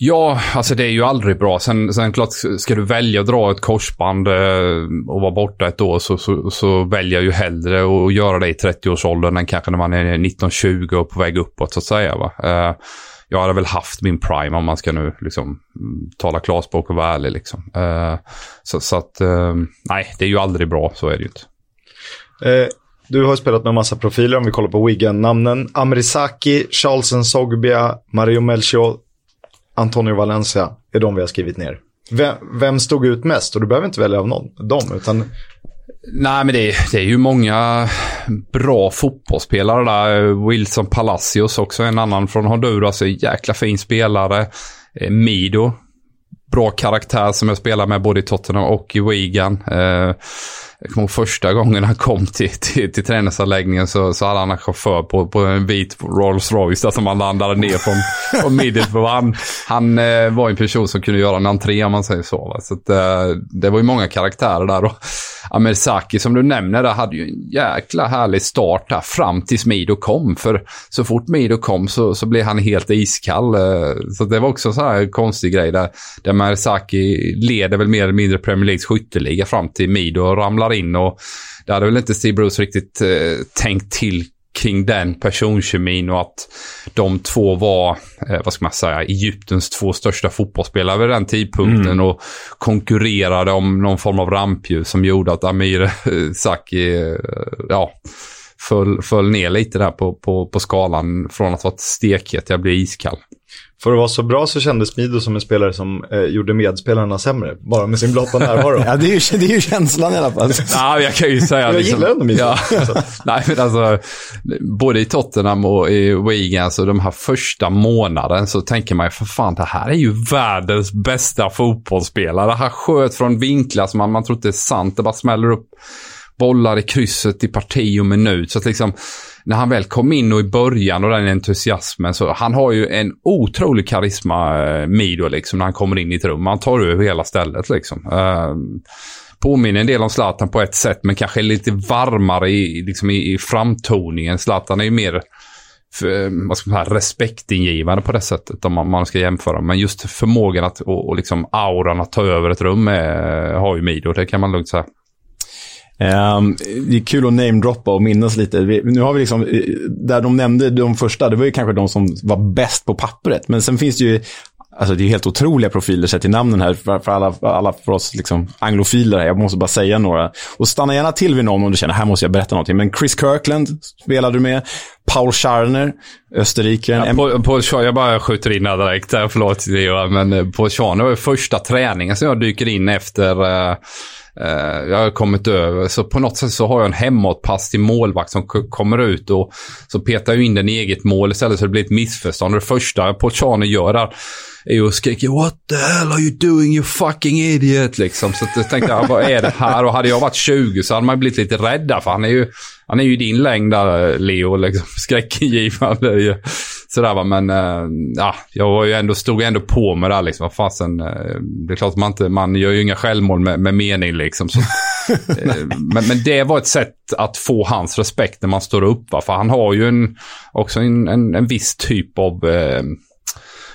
Ja, alltså det är ju aldrig bra. Sen, sen klart, ska du välja att dra ett korsband eh, och vara borta ett år så, så, så väljer jag ju hellre att göra det i 30-årsåldern än kanske när man är 19-20 och på väg uppåt så att säga. Va? Eh, jag hade väl haft min prime om man ska nu liksom mm, tala klarspråk och vara ärlig. Liksom. Eh, så, så, att, nej, det är ju aldrig bra, så är det ju inte. Eh, du har spelat med massa profiler om vi kollar på Wigan-namnen. Amrisaki, Charlesen Sogbia, Mario Melchior, Antonio Valencia är de vi har skrivit ner. Vem, vem stod ut mest? Och du behöver inte välja av någon, dem, utan... Nej, men det är, det är ju många bra fotbollsspelare där. Wilson Palacios också, en annan från Honduras. En jäkla fin spelare. Eh, Mido, bra karaktär som jag spelar med både i Tottenham och i Wigan. Eh, jag kommer ihåg första gången han kom till, till, till träningsanläggningen så, så hade han en chaufför på, på en vit Rolls Royce där som han landade ner från, från Middlesbrough. Han, han eh, var en person som kunde göra en entré om man säger så. Va? Så att, eh, det var ju många karaktärer där. Och Amersaki som du nämner där hade ju en jäkla härlig start där fram tills Mido kom. För så fort Mido kom så, så blev han helt iskall. Eh, så det var också en sån här konstig grej där, där Mersaki leder väl mer eller mindre Premier Leagues skytteliga fram till Mido ramlar ramlar in. Och det hade väl inte Steve Bruce riktigt eh, tänkt till kring den personkemin och att de två var, eh, vad ska man säga, Egyptens två största fotbollsspelare vid den tidpunkten mm. och konkurrerade om någon form av rampljus som gjorde att Amir [LAUGHS] Saki, eh, ja, föll, föll ner lite där på, på, på skalan från att vara stekhet till att bli iskall. För att vara så bra så kändes Mido som en spelare som eh, gjorde medspelarna sämre, bara med sin blotta närvaro. [LAUGHS] ja, det är, ju, det är ju känslan i alla fall. ja, jag kan ju säga... jag liksom, gillar ändå Mido. Ja. [LAUGHS] Nej, men alltså, både i Tottenham och i Wigan, alltså de här första månaden så tänker man ju för fan, det här är ju världens bästa fotbollsspelare. Han sköt från vinklar som man, man tror inte är sant. Det bara smäller upp bollar i krysset i parti och minut. Så att liksom, när han väl kom in och i början och den entusiasmen så han har ju en otrolig karisma, eh, Mido, liksom, när han kommer in i ett rum. Han tar över hela stället liksom. Eh, påminner en del om Zlatan på ett sätt, men kanske lite varmare i, liksom i, i framtoningen. Zlatan är ju mer för, eh, vad ska man säga, respektingivande på det sättet om man, man ska jämföra. Men just förmågan att, och, och liksom auran att ta över ett rum är, har ju Mido, det kan man lugnt säga. Um, det är kul att namedroppa och minnas lite. Vi, nu har vi liksom, eh, där de nämnde de första, det var ju kanske de som var bäst på pappret. Men sen finns det ju, alltså det är helt otroliga profiler sett till namnen här för, för, alla, alla för oss liksom anglofiler. Här. Jag måste bara säga några. Och stanna gärna till vid någon om du känner, här måste jag berätta någonting. Men Chris Kirkland spelade du med. Paul Scharner, österrikaren. Ja, Paul, på, jag bara skjuter in här direkt, förlåt men eh, Paul Scharner var första träningen som jag dyker in efter uh, Eh, jag har kommit över. Så på något sätt så har jag en hemåtpass till målvakt som kommer ut och så petar jag in den i eget mål istället så det blir ett missförstånd. Det första Pochane gör där är ju att skrika “What the hell are you doing you fucking idiot?” liksom. Så jag tänkte jag, vad är det här? Och hade jag varit 20 så hade man blivit lite rädda för han är ju, han är ju din längd där, Leo. Liksom. [LAUGHS] Skräckingivande. Sådär va, men äh, ja, jag var ju ändå, stod ändå på mig där liksom. Fasen, äh, det är klart man inte, man gör ju inga självmål med, med mening liksom. Så, äh, [LAUGHS] men, men det var ett sätt att få hans respekt när man står upp va. För han har ju en, också en, en, en viss typ av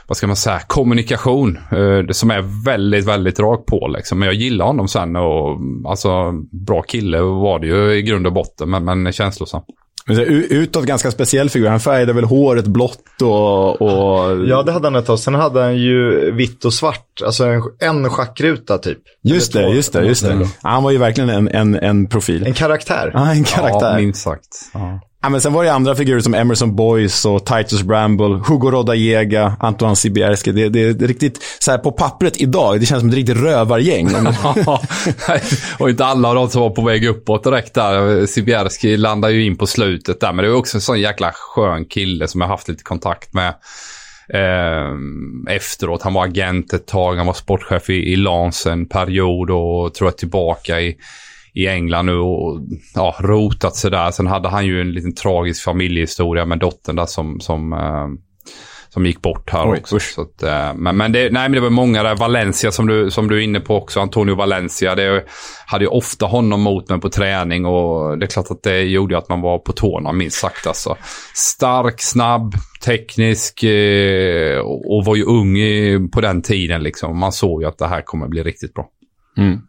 vad ska man säga, kommunikation. Eh, som är väldigt, väldigt rak på liksom. Men jag gillar honom sen och alltså bra kille var det ju i grund och botten, men, men känslosam. Utåt ganska speciell figur. Han färgade väl håret blått och, och... Ja, det hade han ett tag. Sen hade han ju vitt och svart. Alltså en, en schackruta typ. Just det, just det, just det. Han var ju verkligen en, en, en profil. En karaktär. Ja, en karaktär. Ja, minst sagt. Ja. Ja, men sen var det andra figurer som Emerson Boyce och Titus Bramble, Hugo Rodallega, Antoine Sibierski. Det, det, det är riktigt, så här på pappret idag, det känns som ett riktigt rövargäng. [LAUGHS] och inte alla av de som var på väg uppåt direkt där. Sibierski landade ju in på slutet där, men det var också en sån jäkla skön kille som jag haft lite kontakt med. Eh, efteråt. Han var agent ett tag, han var sportchef i, i Lans en period och tror jag tillbaka i i England nu och ja, rotat sådär. Sen hade han ju en liten tragisk familjehistoria med dottern där som, som, eh, som gick bort här Oj, också. Så att, eh, men men, det, nej, men det var många där. Valencia som du, som du är inne på också. Antonio Valencia. Det hade ju ofta honom mot mig på träning och det är klart att det gjorde att man var på tårna minst sagt. Alltså. Stark, snabb, teknisk eh, och var ju ung på den tiden. Liksom. Man såg ju att det här kommer bli riktigt bra. Mm.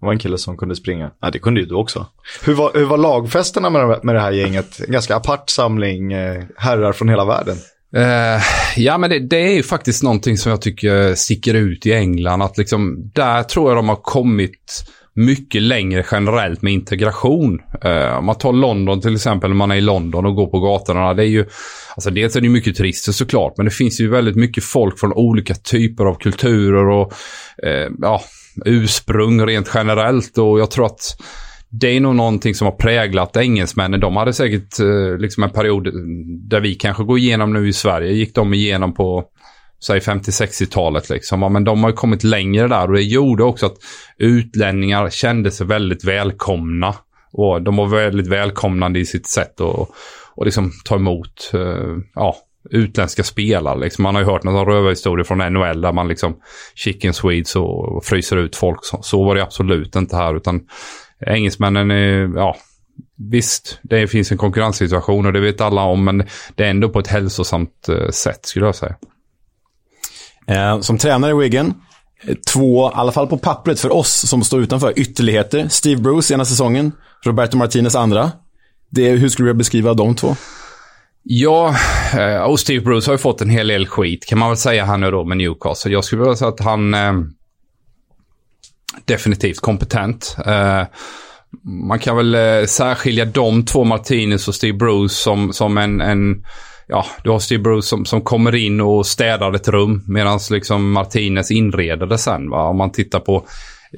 Det var en kille som kunde springa. Ja, det kunde ju du också. Hur var, hur var lagfesterna med, med det här gänget? En ganska apart samling eh, herrar från hela världen. Uh, ja, men det, det, är ju faktiskt någonting som jag tycker sticker ut i England. Att liksom, där tror jag de har kommit mycket längre generellt med integration. Uh, om man tar London till exempel, när man är i London och går på gatorna. Det är ju, alltså dels är det mycket turister såklart, men det finns ju väldigt mycket folk från olika typer av kulturer och uh, ja, ursprung rent generellt och jag tror att det är nog någonting som har präglat engelsmännen. De hade säkert eh, liksom en period där vi kanske går igenom nu i Sverige. Gick de igenom på säg 50-60-talet liksom. men de har kommit längre där och det gjorde också att utlänningar kände sig väldigt välkomna. Och de var väldigt välkomnande i sitt sätt att och liksom ta emot eh, ja, utländska spelare. Liksom. Man har ju hört några rövarhistorier från NHL där man liksom chicken swedes och fryser ut folk. Så, så var det absolut inte här utan engelsmännen är, ja, visst, det finns en konkurrenssituation och det vet alla om men det är ändå på ett hälsosamt eh, sätt skulle jag säga. Eh, som tränare i Wigan, eh, två, i alla fall på pappret för oss som står utanför, ytterligheter. Steve Bruce ena säsongen, Roberto Martinez andra. Det, hur skulle du beskriva de två? Ja, eh, och Steve Bruce har ju fått en hel del skit kan man väl säga här nu då med Newcastle. Jag skulle vilja säga att han eh, definitivt kompetent. Eh, man kan väl eh, särskilja de två, Martinez och Steve Bruce, som, som en, en ja, du har Steve Bruce som, som kommer in och städar ett rum medan liksom Martinez inreder det sen. Va? Om man tittar på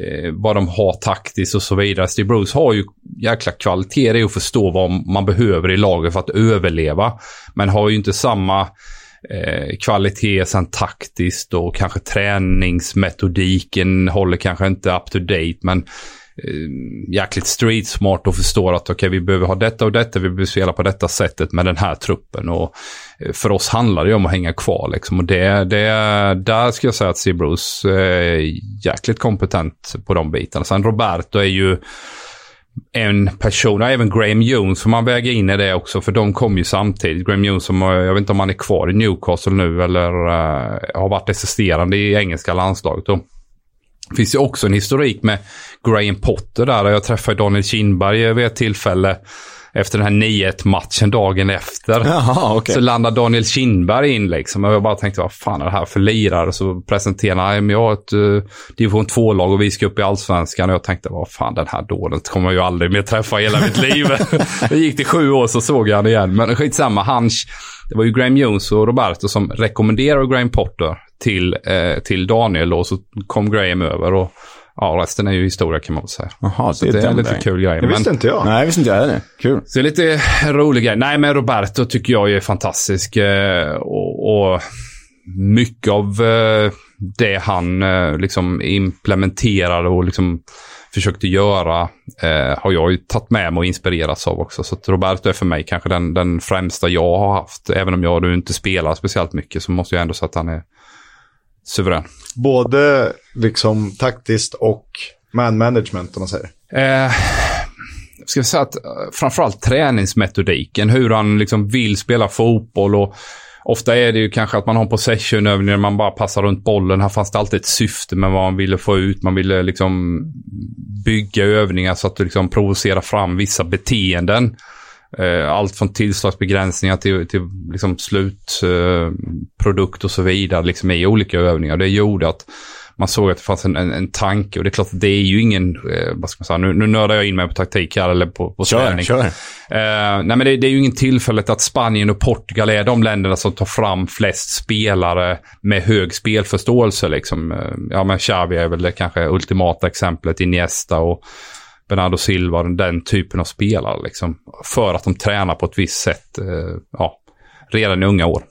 eh, vad de har taktiskt och så vidare. Steve Bruce har ju jäkla kvaliteter i att förstå vad man behöver i laget för att överleva. Men har ju inte samma eh, kvalitet sen taktiskt och kanske träningsmetodiken håller kanske inte up to date. Men Eh, jäkligt street smart och förstår att okej, okay, vi behöver ha detta och detta, vi behöver spela på detta sättet med den här truppen. Och eh, för oss handlar det om att hänga kvar liksom. Och det, det, där ska jag säga att C. Är eh, jäkligt kompetent på de bitarna. Sen Roberto är ju en person, och även Graham Jones får man väga in i det också, för de kom ju samtidigt. Graham Jones, som, jag vet inte om han är kvar i Newcastle nu eller uh, har varit assisterande i engelska landslaget. Då. Det finns ju också en historik med Graham Potter där. Jag träffade Daniel Kindberg vid ett tillfälle. efter den här 9-1 matchen dagen efter. [LAUGHS] Jaha, okej. Så landar Daniel Kindberg in liksom. Och jag bara tänkte, vad fan är det här för lirare? Så presenterar han, jag har ett uh, division 2-lag och vi ska upp i allsvenskan. Och jag tänkte, vad fan den här dåren kommer jag ju aldrig mer träffa i hela mitt [LAUGHS] liv. [LAUGHS] det gick till sju år så såg jag han igen. Men skitsamma, han, det var ju Graham Jones och Roberto som rekommenderade Graham Potter till, eh, till Daniel och så kom Graham över. Och ja, resten är ju historia kan man väl säga. Jaha, så det är en lite kul grej. Det visste Men- inte jag. Nej, visste inte jag heller. Kul. så det är lite rolig grej. Nej, men Roberto tycker jag är fantastisk. Eh, och, och mycket av eh, det han eh, liksom implementerade och liksom försökte göra eh, har jag ju tagit med mig och inspirerats av också. Så att Roberto är för mig kanske den, den främsta jag har haft. Även om jag nu inte spelar speciellt mycket så måste jag ändå säga att han är suverän. Både liksom taktiskt och man management om man säger. Eh, ska vi säga att eh, framförallt träningsmetodiken, hur han liksom vill spela fotboll och ofta är det ju kanske att man har en possessionövning där man bara passar runt bollen. Här fanns det alltid ett syfte med vad man ville få ut. Man ville liksom bygga övningar så att det liksom provocerar fram vissa beteenden. Eh, Allt från tillslagsbegränsningar till, till liksom slutprodukt eh, och så vidare liksom i olika övningar. Det gjorde att man såg att det fanns en, en, en tanke och det är klart att det är ju ingen, eh, vad ska man säga, nu, nu nördar jag in mig på taktik här eller på, på Kör, träning. kör. Eh, nej men det, det är ju ingen tillfället att Spanien och Portugal är de länderna som tar fram flest spelare med hög spelförståelse. Liksom. Eh, ja men Xavi är väl det kanske ultimata exemplet, Iniesta och Bernardo Silva, den typen av spelare. Liksom, för att de tränar på ett visst sätt eh, ja, redan i unga år.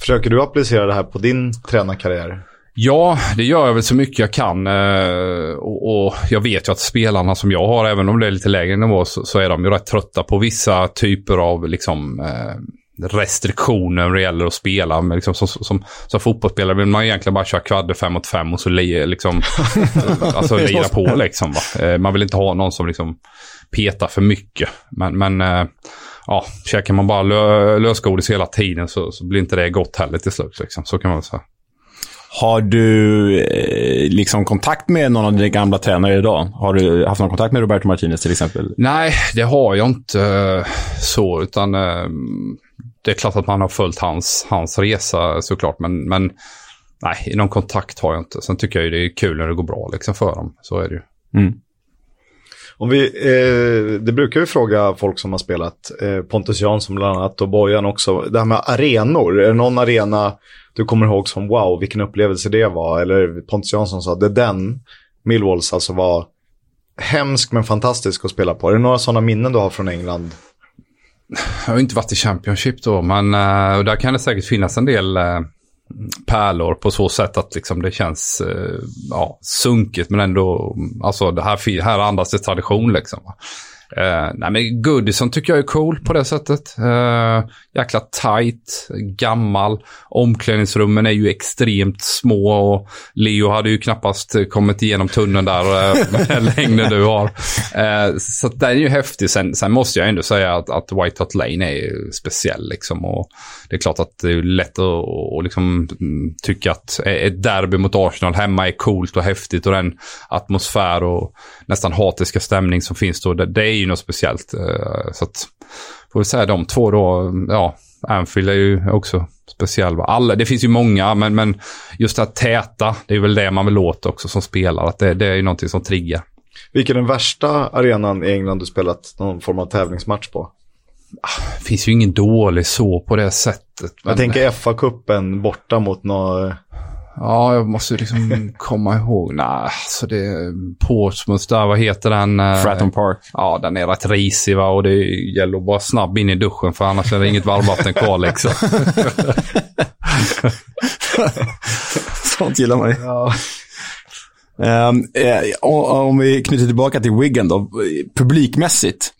Försöker du applicera det här på din tränarkarriär? Ja, det gör jag väl så mycket jag kan. eh, Och, och jag vet ju att spelarna som jag har, även om det är lite lägre nivå, så, så är de ju rätt trötta på vissa typer av liksom, eh, restriktioner när det gäller att spela. Men liksom, som, som, som fotbollsspelare vill man egentligen bara köra kvadde fem mot fem och så li, liksom, [LAUGHS] alltså, lira på. Liksom, va? Eh, Man vill inte ha någon som liksom, petar för mycket. Men, men eh, ja, käkar man bara lö, lösgodis hela tiden så, så blir inte det gott heller till slut. Liksom. Så kan man säga. Har du eh, liksom kontakt med någon av dina gamla tränare idag? Har du haft någon kontakt med Roberto Martinez till exempel? Nej, det har jag inte så, utan eh, det är klart att man har följt hans, hans resa såklart, men, men nej, någon kontakt har jag inte. Sen tycker jag ju det är kul när det går bra liksom för dem, så är det ju. Om vi, eh, det brukar vi fråga folk som har spelat, eh, Pontus Jansson bland annat och Bojan också, det här med arenor. Är det någon arena du kommer ihåg som wow, vilken upplevelse det var? Eller Pontus Jansson sa, det är den, Millwalls alltså var hemsk men fantastisk att spela på. Är det några sådana minnen du har från England? Jag har inte varit i Championship då, men eh, och där kan det säkert finnas en del eh, pärlor på så sätt att liksom det känns eh, ja, sunkigt men ändå, alltså det här, här andas det tradition liksom. Uh, nej men Goodison tycker jag är cool på det sättet. Uh, jäkla tight, gammal. Omklädningsrummen är ju extremt små och Leo hade ju knappast kommit igenom tunneln där uh, [LAUGHS] med den längden du har. Uh, så den är ju häftig. Sen, sen måste jag ändå säga att, att White Hot Lane är ju speciell liksom. Och det är klart att det är lätt att och liksom, tycka att ett derby mot Arsenal hemma är coolt och häftigt och den atmosfär och nästan hatiska stämning som finns då, det, det är ju något speciellt. Eh, Så att, får vi säga de två då, ja, Anfield är ju också speciell. Alla, det finns ju många, men, men just det här täta, det är väl det man vill åt också som spelare. Att det, det är ju någonting som triggar. Vilken är den värsta arenan i England du spelat någon form av tävlingsmatch på? Det finns ju ingen dålig så på det sättet. Jag tänker FA-cupen borta mot något... Ja, jag måste liksom komma ihåg. Nej, alltså det är Portsmouth där, vad heter den? eh, Fratton Park. Ja, den är rätt risig va och det gäller att vara snabb in i duschen för annars är det inget varmvatten kvar liksom. [LAUGHS] Sånt gillar man ju. Ehm, eh, och- om vi knyter tillbaka till Wigan då. Publikmässigt.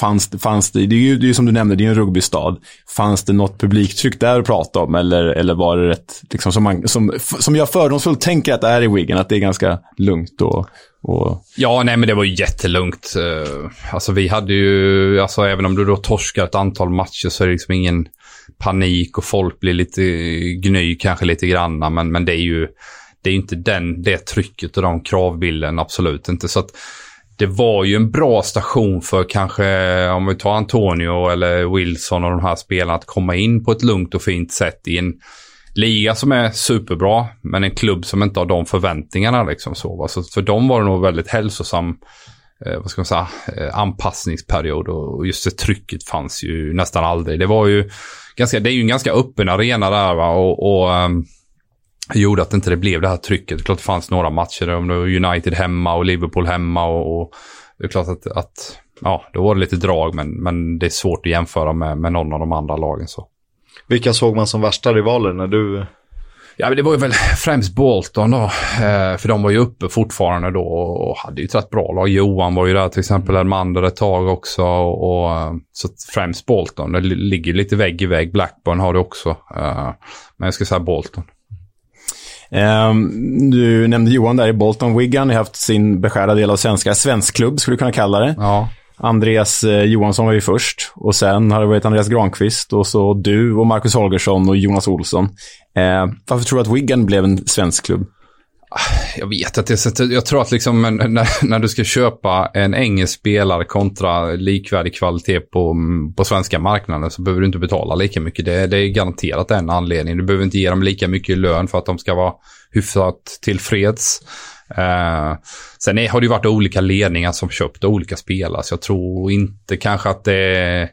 Fanns det, fanns det, det är ju det är som du nämnde, det är ju en rugbystad. Fanns det något publiktryck där att prata om? Eller, eller var det rätt, liksom, som, man, som, som jag fördomsfullt tänker att det är i Wigan, att det är ganska lugnt och... och Ja, nej men det var ju jättelugnt. Eh, alltså vi hade ju, alltså även om du då torskar ett antal matcher så är det liksom ingen panik och folk blir lite gny kanske lite granna. Men, men det är ju, det är inte den, det trycket och de kravbilden, absolut inte. Så att det var ju en bra station för kanske, om vi tar Antonio eller Wilson och de här spelarna, att komma in på ett lugnt och fint sätt i en liga som är superbra, men en klubb som inte har de förväntningarna. Liksom så, så för dem var det nog väldigt hälsosam eh, vad ska man säga, eh, anpassningsperiod och just det trycket fanns ju nästan aldrig. Det var ju ganska, det är ju en ganska öppen arena där va? och, och um, gjorde att inte det blev det här trycket. Klart det fanns några matcher om det var United hemma och Liverpool hemma och, och det är klart att, att ja, då var det lite drag men, men det är svårt att jämföra med, med någon av de andra lagen. så. Vilka såg man som värsta rivaler när du... Ja, men det var ju väl främst Bolton då. Eh, för de var ju uppe fortfarande då och hade ju ett rätt bra lag. Johan var ju där till exempel, Elmander ett tag också. Och, och så främst Bolton. Det ligger lite vägg i vägg. Blackburn har det också. Eh, men jag ska säga Bolton. Um, du nämnde Johan där i Bolton. Wigan har haft sin beskärda del av svenska. Svensk klubb skulle du kunna kalla det. Ja. Andreas eh, Johansson var ju först och sen har det varit Andreas Granqvist och så du och Marcus Holgersson och Jonas Olsson. Eh, varför tror du att Wigan blev en svensk klubb? Ah, jag vet att det Jag tror att liksom när, när du ska köpa en engelsk spelare kontra likvärdig kvalitet på, på svenska marknaden så behöver du inte betala lika mycket. Det, det är garanterat en anledning. Du behöver inte ge dem lika mycket lön för att de ska vara hyfsat tillfreds. Eh, sen är, har det ju varit olika ledningar som köpt olika spelare, så jag tror inte kanske att det är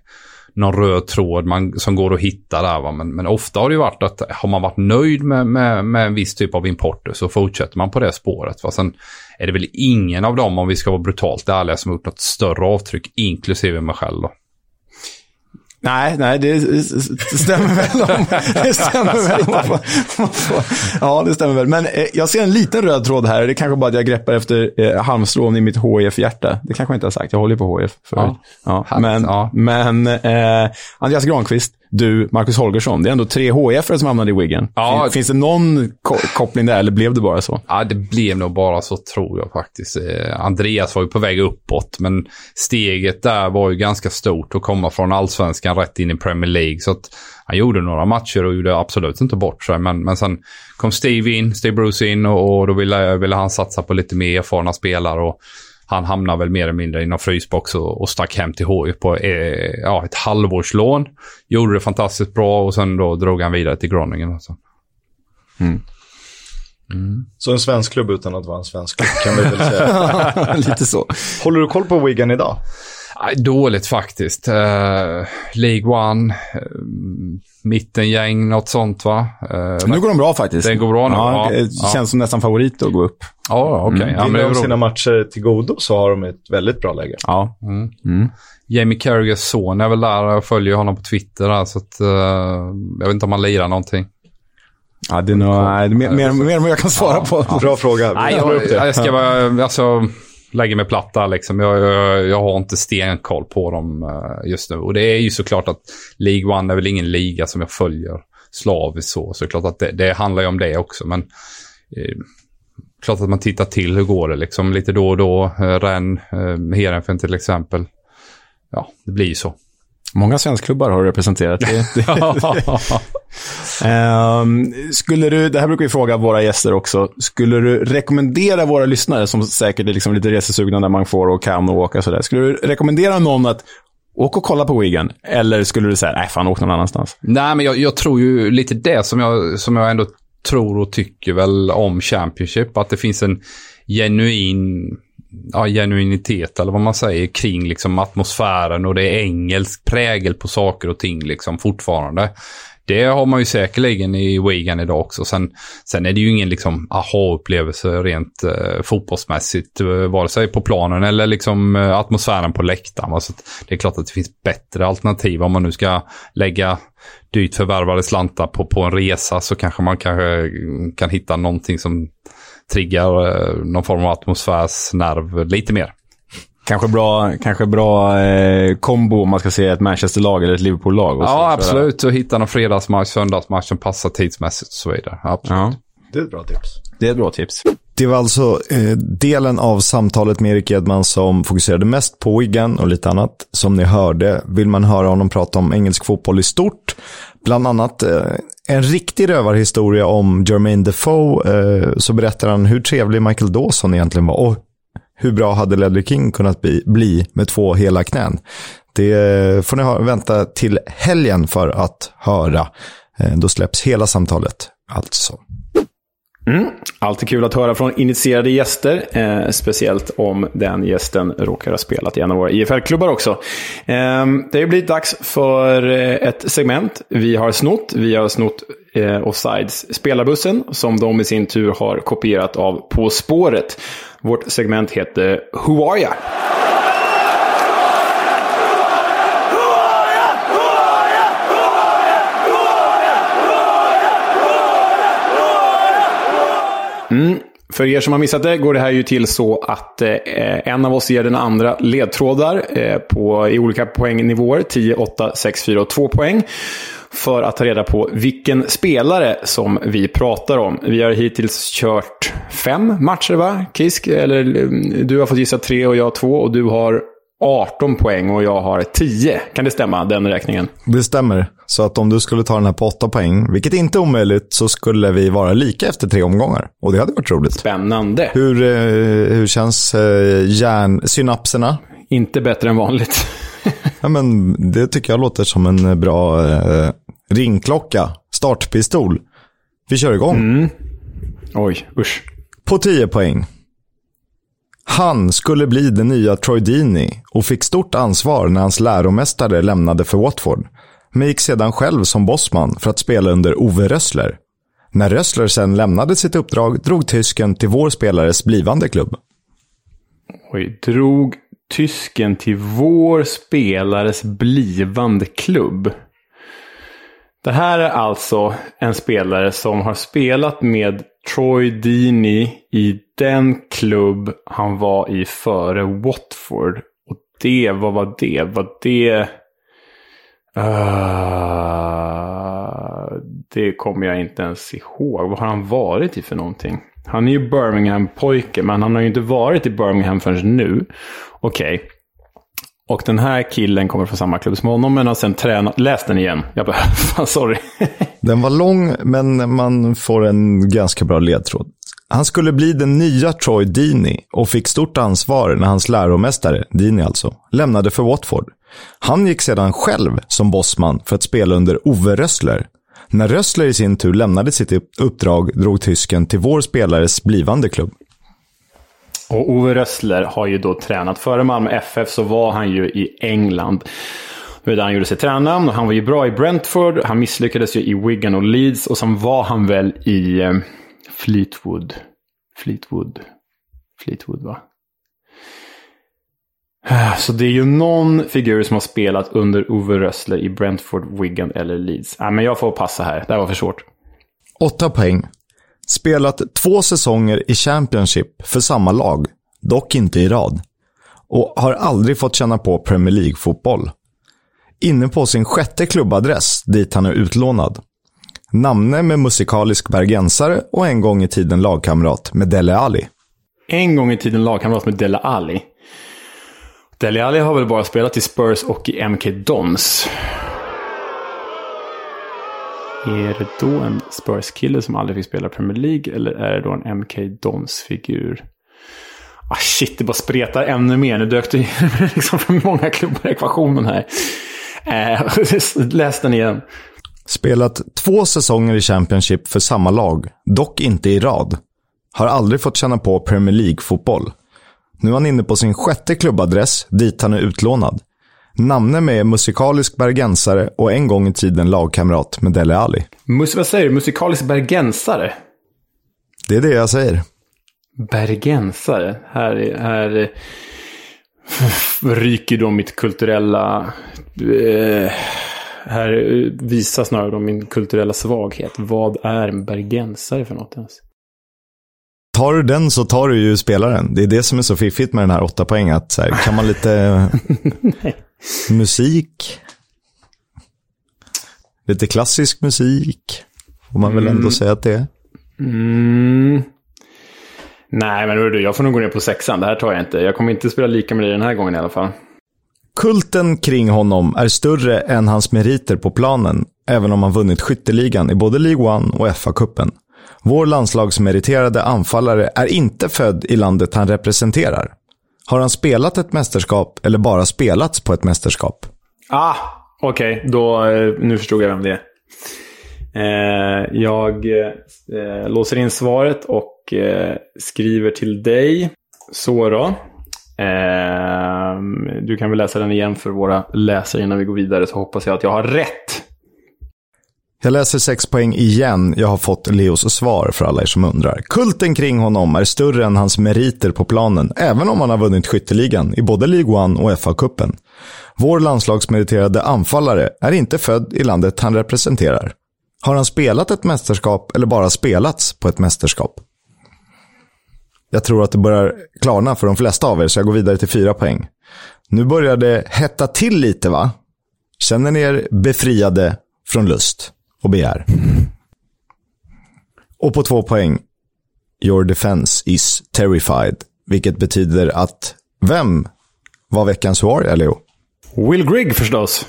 någon röd tråd man, som går att hitta där. Va? Men, men ofta har det ju varit att har man varit nöjd med, med, med en viss typ av importer så fortsätter man på det spåret. Va? Sen är det väl ingen av dem, om vi ska vara brutalt ärliga, som har gjort något större avtryck, inklusive mig själv. Då. Nej, nej, det stämmer väl. Om, det stämmer väl. Man får, man får, ja, det stämmer väl. Men eh, jag ser en liten röd tråd här. Det kanske bara att jag greppar efter eh, halmstrån i mitt HIF-hjärta. Det kanske jag inte har sagt. Jag håller på HIF förut. Ja, ja, men ja. men eh, Andreas Granqvist, du, Marcus Holgersson. Det är ändå tre HIF som hamnade i Wigan. Ja. Finns, det någon ko koppling där, eller blev det bara så? Ja, det blev nog bara så, tror jag faktiskt. Eh, Andreas var ju på väg uppåt, men steget där var ju ganska stort att komma från allsvenskan rätt in i Premier League. Så att han gjorde några matcher och gjorde absolut inte bort sig. Men, men sen kom Steve in, Steve Bruce in och, och då ville, ville han satsa på lite mer erfarna spelare. Och, han hamnade väl mer eller mindre i någon frysbox och, och stack hem till HIF på eh, ja, ett halvårslån. Gjorde det fantastiskt bra och sen då drog han vidare till Groningen. Alltså. Mm. Mm. Så en svensk klubb utan att vara en svensk klubb kan vi väl säga. [LAUGHS] Lite så. Håller du koll på Wigan idag? Dåligt faktiskt. Uh, League One, uh, mittengäng, något sånt va? Uh, nu går de bra faktiskt. Det går bra nu? Ja, ja, känns som nästan favorit att gå upp. Ja, okej. Okay. Mm. Ja, de sina matcher till godo så har de ett väldigt bra läge. Ja. Mm. Mm. Jamie Carragers son är väl där. Jag följer honom på Twitter där, så att, uh, jag vet inte om han lirar någonting. Ja, det är, nog, nej, mer, mer, mer än vad jag kan svara ja, på. Ja. Bra fråga. Nej, jag, jag, ska vara, alltså, lägger mig platt där liksom. Jag, jag, jag, har inte stenkoll på dem eh, just nu. Och det är ju såklart att League One är väl ingen liga som jag följer slaviskt så. Så det är klart att det, det handlar ju om det också. Men eh, klart att man tittar till hur går det liksom lite då och då. Uh, Rennes, uh, Heerenveen till exempel. Ja, det blir ju så. Många svenskklubbar har du representerat. Um, [LAUGHS] skulle du, det här brukar vi fråga våra gäster också. Skulle du rekommendera våra lyssnare, som säkert är liksom lite resesugna när man får och kan och åka sådär. Skulle du rekommendera någon att åka och kolla på Wigan? Eller skulle du säga, nej fan, åk någon annanstans? Nej, men jag, jag, tror ju lite det som jag, som jag ändå tror och tycker väl om Championship. Att det finns en genuin ja, genuinitet eller vad man säger kring liksom atmosfären och det är engelsk prägel på saker och ting liksom fortfarande. Det har man ju säkerligen i Wigan idag också. Sen, sen är det ju ingen liksom aha-upplevelse rent eh, fotbollsmässigt, eh, vare sig på planen eller liksom eh, atmosfären på läktaren. Alltså, det är klart att det finns bättre alternativ om man nu ska lägga dyrt förvärvade slantar på, på en resa så kanske man kanske eh, kan hitta någonting som triggar eh, någon form av atmosfärsnerv lite mer. Kanske bra, kanske bra eh, kombo om man ska se ett Manchester-lag eller ett Liverpool-lag. Ja, absolut. Och hitta någon fredagsmatch, söndagsmatch som passar tidsmässigt och så vidare. Absolut. Ja. Det är ett bra tips. Det är ett bra tips. Det var alltså eh, delen av samtalet med Erik Edman som fokuserade mest på Wigan och lite annat. Som ni hörde vill man höra honom prata om engelsk fotboll i stort. Bland annat eh, en riktig rövarhistoria om Jermaine Defoe. Eh, så berättar han hur trevlig Michael Dawson egentligen var. Och hur bra hade Ledley King kunnat bli, bli med två hela knän? Det eh, får ni ha, vänta till helgen för att höra. Eh, Då släpps hela samtalet alltså. Mm. Alltid kul att höra från initierade gäster, eh, speciellt om den gästen råkar ha spelat i en av våra IFL-klubbar också. Eh, det har blivit dags för eh, ett segment vi har snott. Vi har snott eh, Offsides spelarbussen, som de i sin tur har kopierat av På spåret. Vårt segment heter Who are ya? Mm. För er som har missat det går det här ju till så att eh, en av oss ger den andra ledtrådar eh, på, i olika poängnivåer. 10, 8, 6, 4 och 2 poäng. För att ta reda på vilken spelare som vi pratar om. Vi har hittills kört fem matcher va, Kisk? Eller mm, du har fått gissa tre och jag två. Och du har 18 poäng och jag har 10. Kan det stämma, den räkningen? Det stämmer. Så att om du skulle ta den här på åtta poäng, vilket inte är omöjligt, så skulle vi vara lika efter tre omgångar. Och det hade varit roligt. Spännande. Hur, eh, hur känns eh, hjärnsynapserna? Inte bättre än vanligt. [LAUGHS] Ja, men det tycker jag låter som en bra eh, ringklocka. Startpistol. Vi kör igång. Mm. Oj, usch. På 10 poäng. Han skulle bli den nya Troy Deeney och fick stort ansvar när hans läromästare lämnade för Watford. Men gick sedan själv som bossman för att spela under Ove Rössler. När Rössler sen lämnade sitt uppdrag drog tysken till vår spelares blivande klubb. Oj, drog tysken till vår spelares blivande klubb. Det här är alltså en spelare som har spelat med Troy Deeney i den klubb han var i före Watford. Och det, vad var det? Var det... Uh, det kommer jag inte ens ihåg. Vad har han varit i för någonting? Han är ju Birmingham-pojke, men han har ju inte varit i Birmingham förrän nu. Okej. Okay. Och den här killen kommer från samma klubb som honom, men har sen tränat... Läs den igen. Jag bara, [LAUGHS] fan sorry. Den var lång, men man får en ganska bra ledtråd. Han skulle bli den nya Troy Deeney och fick stort ansvar när hans läromästare, Deeney alltså, lämnade för Watford. Han gick sedan själv som bossman för att spela under Ove Rössler. När Rössler i sin tur lämnade sitt uppdrag drog tysken till vår spelares blivande klubb. Och Ove Rössler har ju då tränat. Före Malmö FF så var han ju i England. Det där han gjorde sig tränaren. Han var ju bra i Brentford. Han misslyckades ju i Wigan och Leeds. Och sen var han väl i eh, Fleetwood. Fleetwood. Fleetwood va? Ah, så det är ju någon figur som har spelat under Ove Rössler i Brentford, Wigan eller Leeds. Nej, men jag får passa här. Det här var för svårt. Åtta poäng. Spelat två säsonger i Championship för samma lag, dock inte i rad. Och har aldrig fått känna på Premier League-fotboll. Inne på sin sjätte klubbadress, dit han är utlånad. Namne med musikalisk bergensare och en gång i tiden lagkamrat med Dele Alli. En gång i tiden lagkamrat med Dele Alli. Dele Alli har väl bara spelat i Spurs och i MK Dons. Är det då en Spurs-kille som aldrig fick spela Premier League eller är det då en MK Dons-figur? Ah shit, det bara spretar ännu mer. Nu dök det [LAUGHS] liksom för många klubbar i ekvationen här. Eh, [LAUGHS] läs den igen. Spelat två säsonger i Championship för samma lag, dock inte i rad. Har aldrig fått känna på Premier League-fotboll. Nu är han inne på sin sjätte klubbadress, dit han är utlånad. Namne med musikalisk bergensare och en gång i tiden lagkamrat med Dele Alli. Mus vad säger du? Musikalisk bergensare? Det är det jag säger. Bergensare? Här, här [LAUGHS] ryker då mitt kulturella... Eh, här visar snarare min kulturella svaghet. Vad är en bergensare för något ens? Tar du den så tar du ju spelaren. Det är det som är så fiffigt med den här åtta poäng. Att så här, kan man lite [LAUGHS] musik, lite klassisk musik, får man väl ändå Mm. säga att det är. Mm. Nej, men hörru, jag får nog gå ner på sexan. Det här tar jag inte. Jag kommer inte spela lika med dig den här gången i alla fall. Kulten kring honom är större än hans meriter på planen, även om han vunnit skytteligan i både League One och FA-cupen. Vår landslagsmeriterade anfallare är inte född i landet han representerar. Har han spelat ett mästerskap eller bara spelats på ett mästerskap? Ah, okej. Då, eh, nu förstod jag vem det är. Eh, jag eh, låser in svaret och eh, skriver till dig. Så då. Eh, du kan väl läsa den igen för våra läsare innan vi går vidare, så hoppas jag att jag har rätt. Jag läser sex poäng igen. Jag har fått Leos svar för alla er som undrar. Kulten kring honom är större än hans meriter på planen, även om han har vunnit skytteligan i både League One och FA-cupen. Vår landslagsmeriterade anfallare är inte född i landet han representerar. Har han spelat ett mästerskap eller bara spelats på ett mästerskap? Jag tror att det börjar klarna för de flesta av er, så jag går vidare till fyra poäng. Nu börjar det hetta till lite, va? Känner ni er befriade från lust och begär? Och på två poäng. Your defense is terrified. Vilket betyder att vem var veckans svar, Leo? Will Grigg förstås.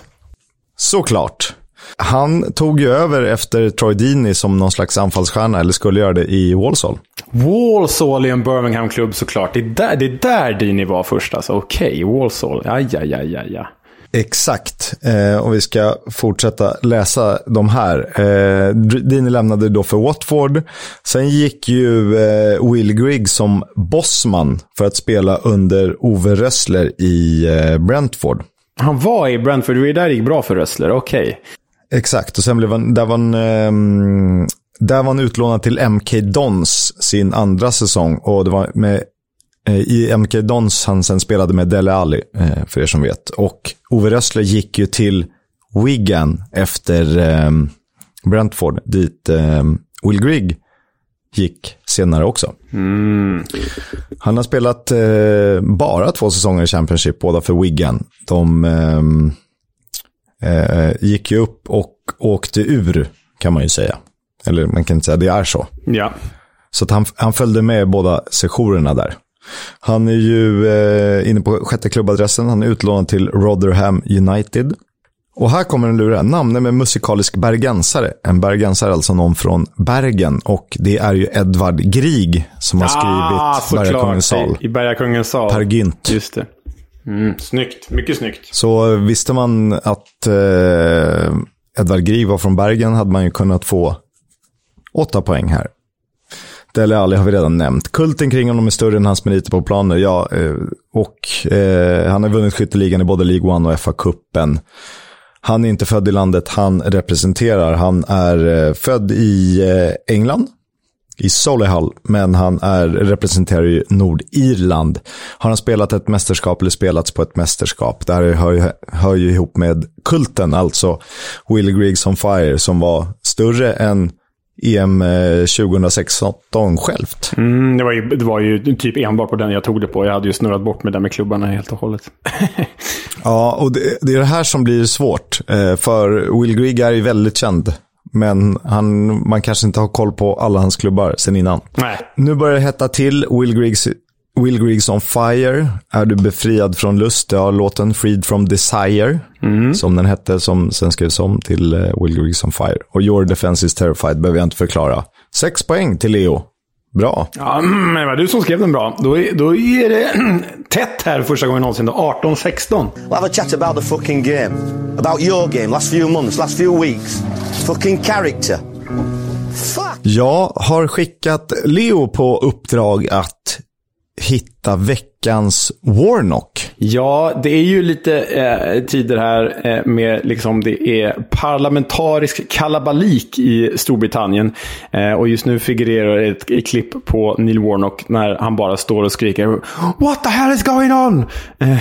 Såklart. Han tog ju över efter Troy Deeney som någon slags anfallsstjärna, eller skulle göra det i Walsall. Walsall är en Birmingham-klubb såklart. Det är där, det är där Dini var först alltså. Okej, okay, Walsall. Ja, ja, ja, ja, ja. Exakt, eh, och vi ska fortsätta läsa de här. Eh, Dini lämnade då för Watford. Sen gick ju eh, Will Grigg som bossman för att spela under Ove Rössler i eh, Brentford. Han var i Brentford, det var där det gick bra för Rössler, okej. Okay. Exakt, och sen blev han, där var han, eh, där var han utlånad till MK Dons sin andra säsong. Och det var med, eh, i MK Dons han sen spelade med Dele Alli, eh, för er som vet. Och Ove Rössler gick ju till Wigan efter eh, Brentford, dit eh, Will Grigg gick senare också. Mm. Han har spelat eh, bara två säsonger i Championship, båda för Wigan. De ehm, eh, gick ju upp och åkte ur, kan man ju säga. Eller man kan inte säga, det är så. Ja. Så han, han följde med båda sessionerna där. Han är ju eh, inne på sjätte klubbadressen. Han är utlånad till Rotherham United. Och här kommer en lura. Namne med musikalisk bergensare. En bergensare, alltså någon från Bergen. Och det är ju Edvard Grieg som har Ah, skrivit Bergakungens sal. I Bergakungens sal. Per Gynt. Just det. Mm, snyggt. Mycket snyggt. Så visste man att eh, Edvard Grieg var från Bergen hade man ju kunnat få åtta poäng här. Dele Alli har vi redan nämnt. Kulten kring honom är större än hans meriter på planer. Ja, eh, och eh, han har vunnit skytteligan i både League One och FA-cupen. Han är inte född i landet han representerar. Han är eh, född i eh, England, i Solihull, men han är, representerar ju Nordirland. Har han spelat ett mästerskap eller spelats på ett mästerskap? Det här hör, hör ju ihop med kulten, alltså Will Griggs on Fire, som var större än EM 2016 självt. Mm, det, var ju, det var ju typ enbart på den jag tog det på. Jag hade ju snurrat bort med det med klubbarna helt och hållet. [LAUGHS] ja, och det, det, är det här som blir svårt. Eh, för Will Grigg är ju väldigt känd. Men han, man kanske inte har koll på alla hans klubbar sen innan. Nej. Nu börjar det hetta till. Will Griggs, Will Griggs on fire. Är du befriad från lust? Ja, låten Freed from Desire. Mm. Som den hette, som sen skrevs om till uh, Will Griggs on fire. Och Your Defense is Terrified behöver jag inte förklara. Sex poäng till Leo. Bra. Ja, men det var du som skrev den bra. Då är, då är det [CLEARS THROAT] tätt här första gången någonsin. 18-16. We'll have a chat about the fucking game. About your game, last few months, last few weeks. Fucking character. Fuck! Jag har skickat Leo på uppdrag att hitta veckans Warnock. Ja, det är ju lite eh, tider här eh, med liksom det är parlamentarisk kalabalik i Storbritannien. Eh, och just nu figurerar ett, ett klipp på Neil Warnock när han bara står och skriker What the hell is going on? [LAUGHS]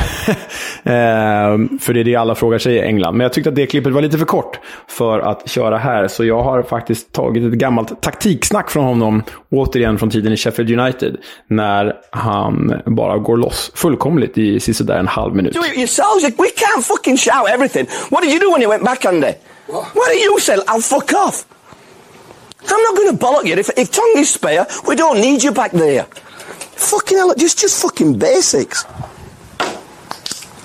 Eh, för det är det alla frågar sig i England. Men jag tyckte att det klippet var lite för kort för att köra här. Så jag har faktiskt tagit ett gammalt taktiksnack från honom, återigen från tiden i Sheffield United. När han bara går loss fullkomligt i sisådär en halv minut. Do it yourselves. We can't fucking shout everything. What did you do when you went back, Andy? What, what did you say? I'll fuck off. I'm not going to bollock you. If, if tongue is spare, we don't need you back there. Fucking hell, just, just fucking basics.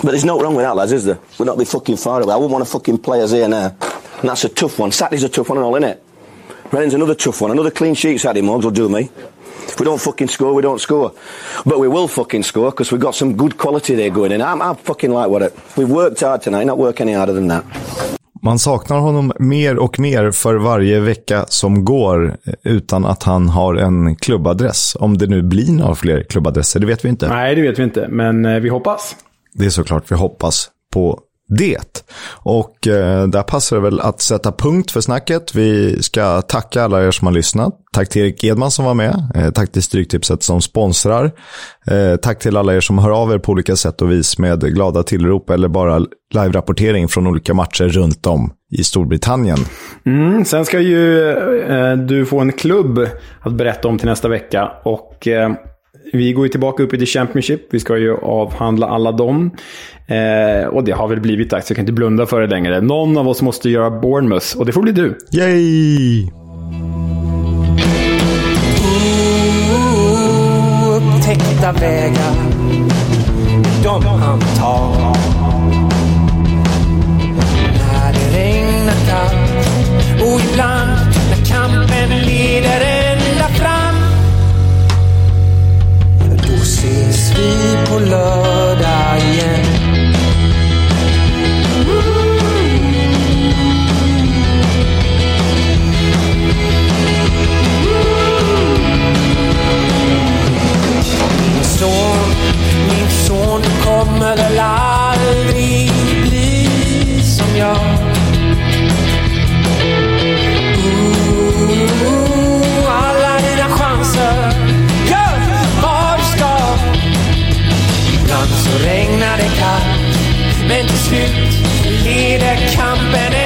But there's no wrong with that, lads, is there? We'll not be fucking far away. I wouldn't want to fucking play us here now. And that's a tough one. Saturday's a tough one and all, innit? Reading's another tough one. Another clean sheet Saturday, Mugs, will do me. If we don't fucking score, we don't score. But we will fucking score because we've got some good quality there going in. I'm, I fucking like what it. We've worked hard tonight, not work any harder than that. Man saknar honom mer och mer för varje vecka som går utan att han har en klubbadress. Om det nu blir några fler klubbadresser, det vet vi inte. Nej, det vet vi inte, men eh, vi hoppas. Det är såklart vi hoppas på det. Och eh, där passar det väl att sätta punkt för snacket. Vi ska tacka alla er som har lyssnat. Tack till Erik Edman som var med. Eh, tack till Stryktipset som sponsrar. Eh, tack till alla er som hör av er på olika sätt och vis med glada tillrop eller bara live-rapportering från olika matcher runt om i Storbritannien. Mm, sen ska ju eh, du få en klubb att berätta om till nästa vecka. Och eh, vi går ju tillbaka upp i The Championship. Vi ska ju avhandla alla dem. Eh, och det har väl blivit dags. Jag kan inte blunda för det längre. Någon av oss måste göra Bournemouth och det får bli du. Yay! Upptäckta vägar, de han tar. Vi på lördag igen. Min son, min son, du kommer väl aldrig slut leder kampen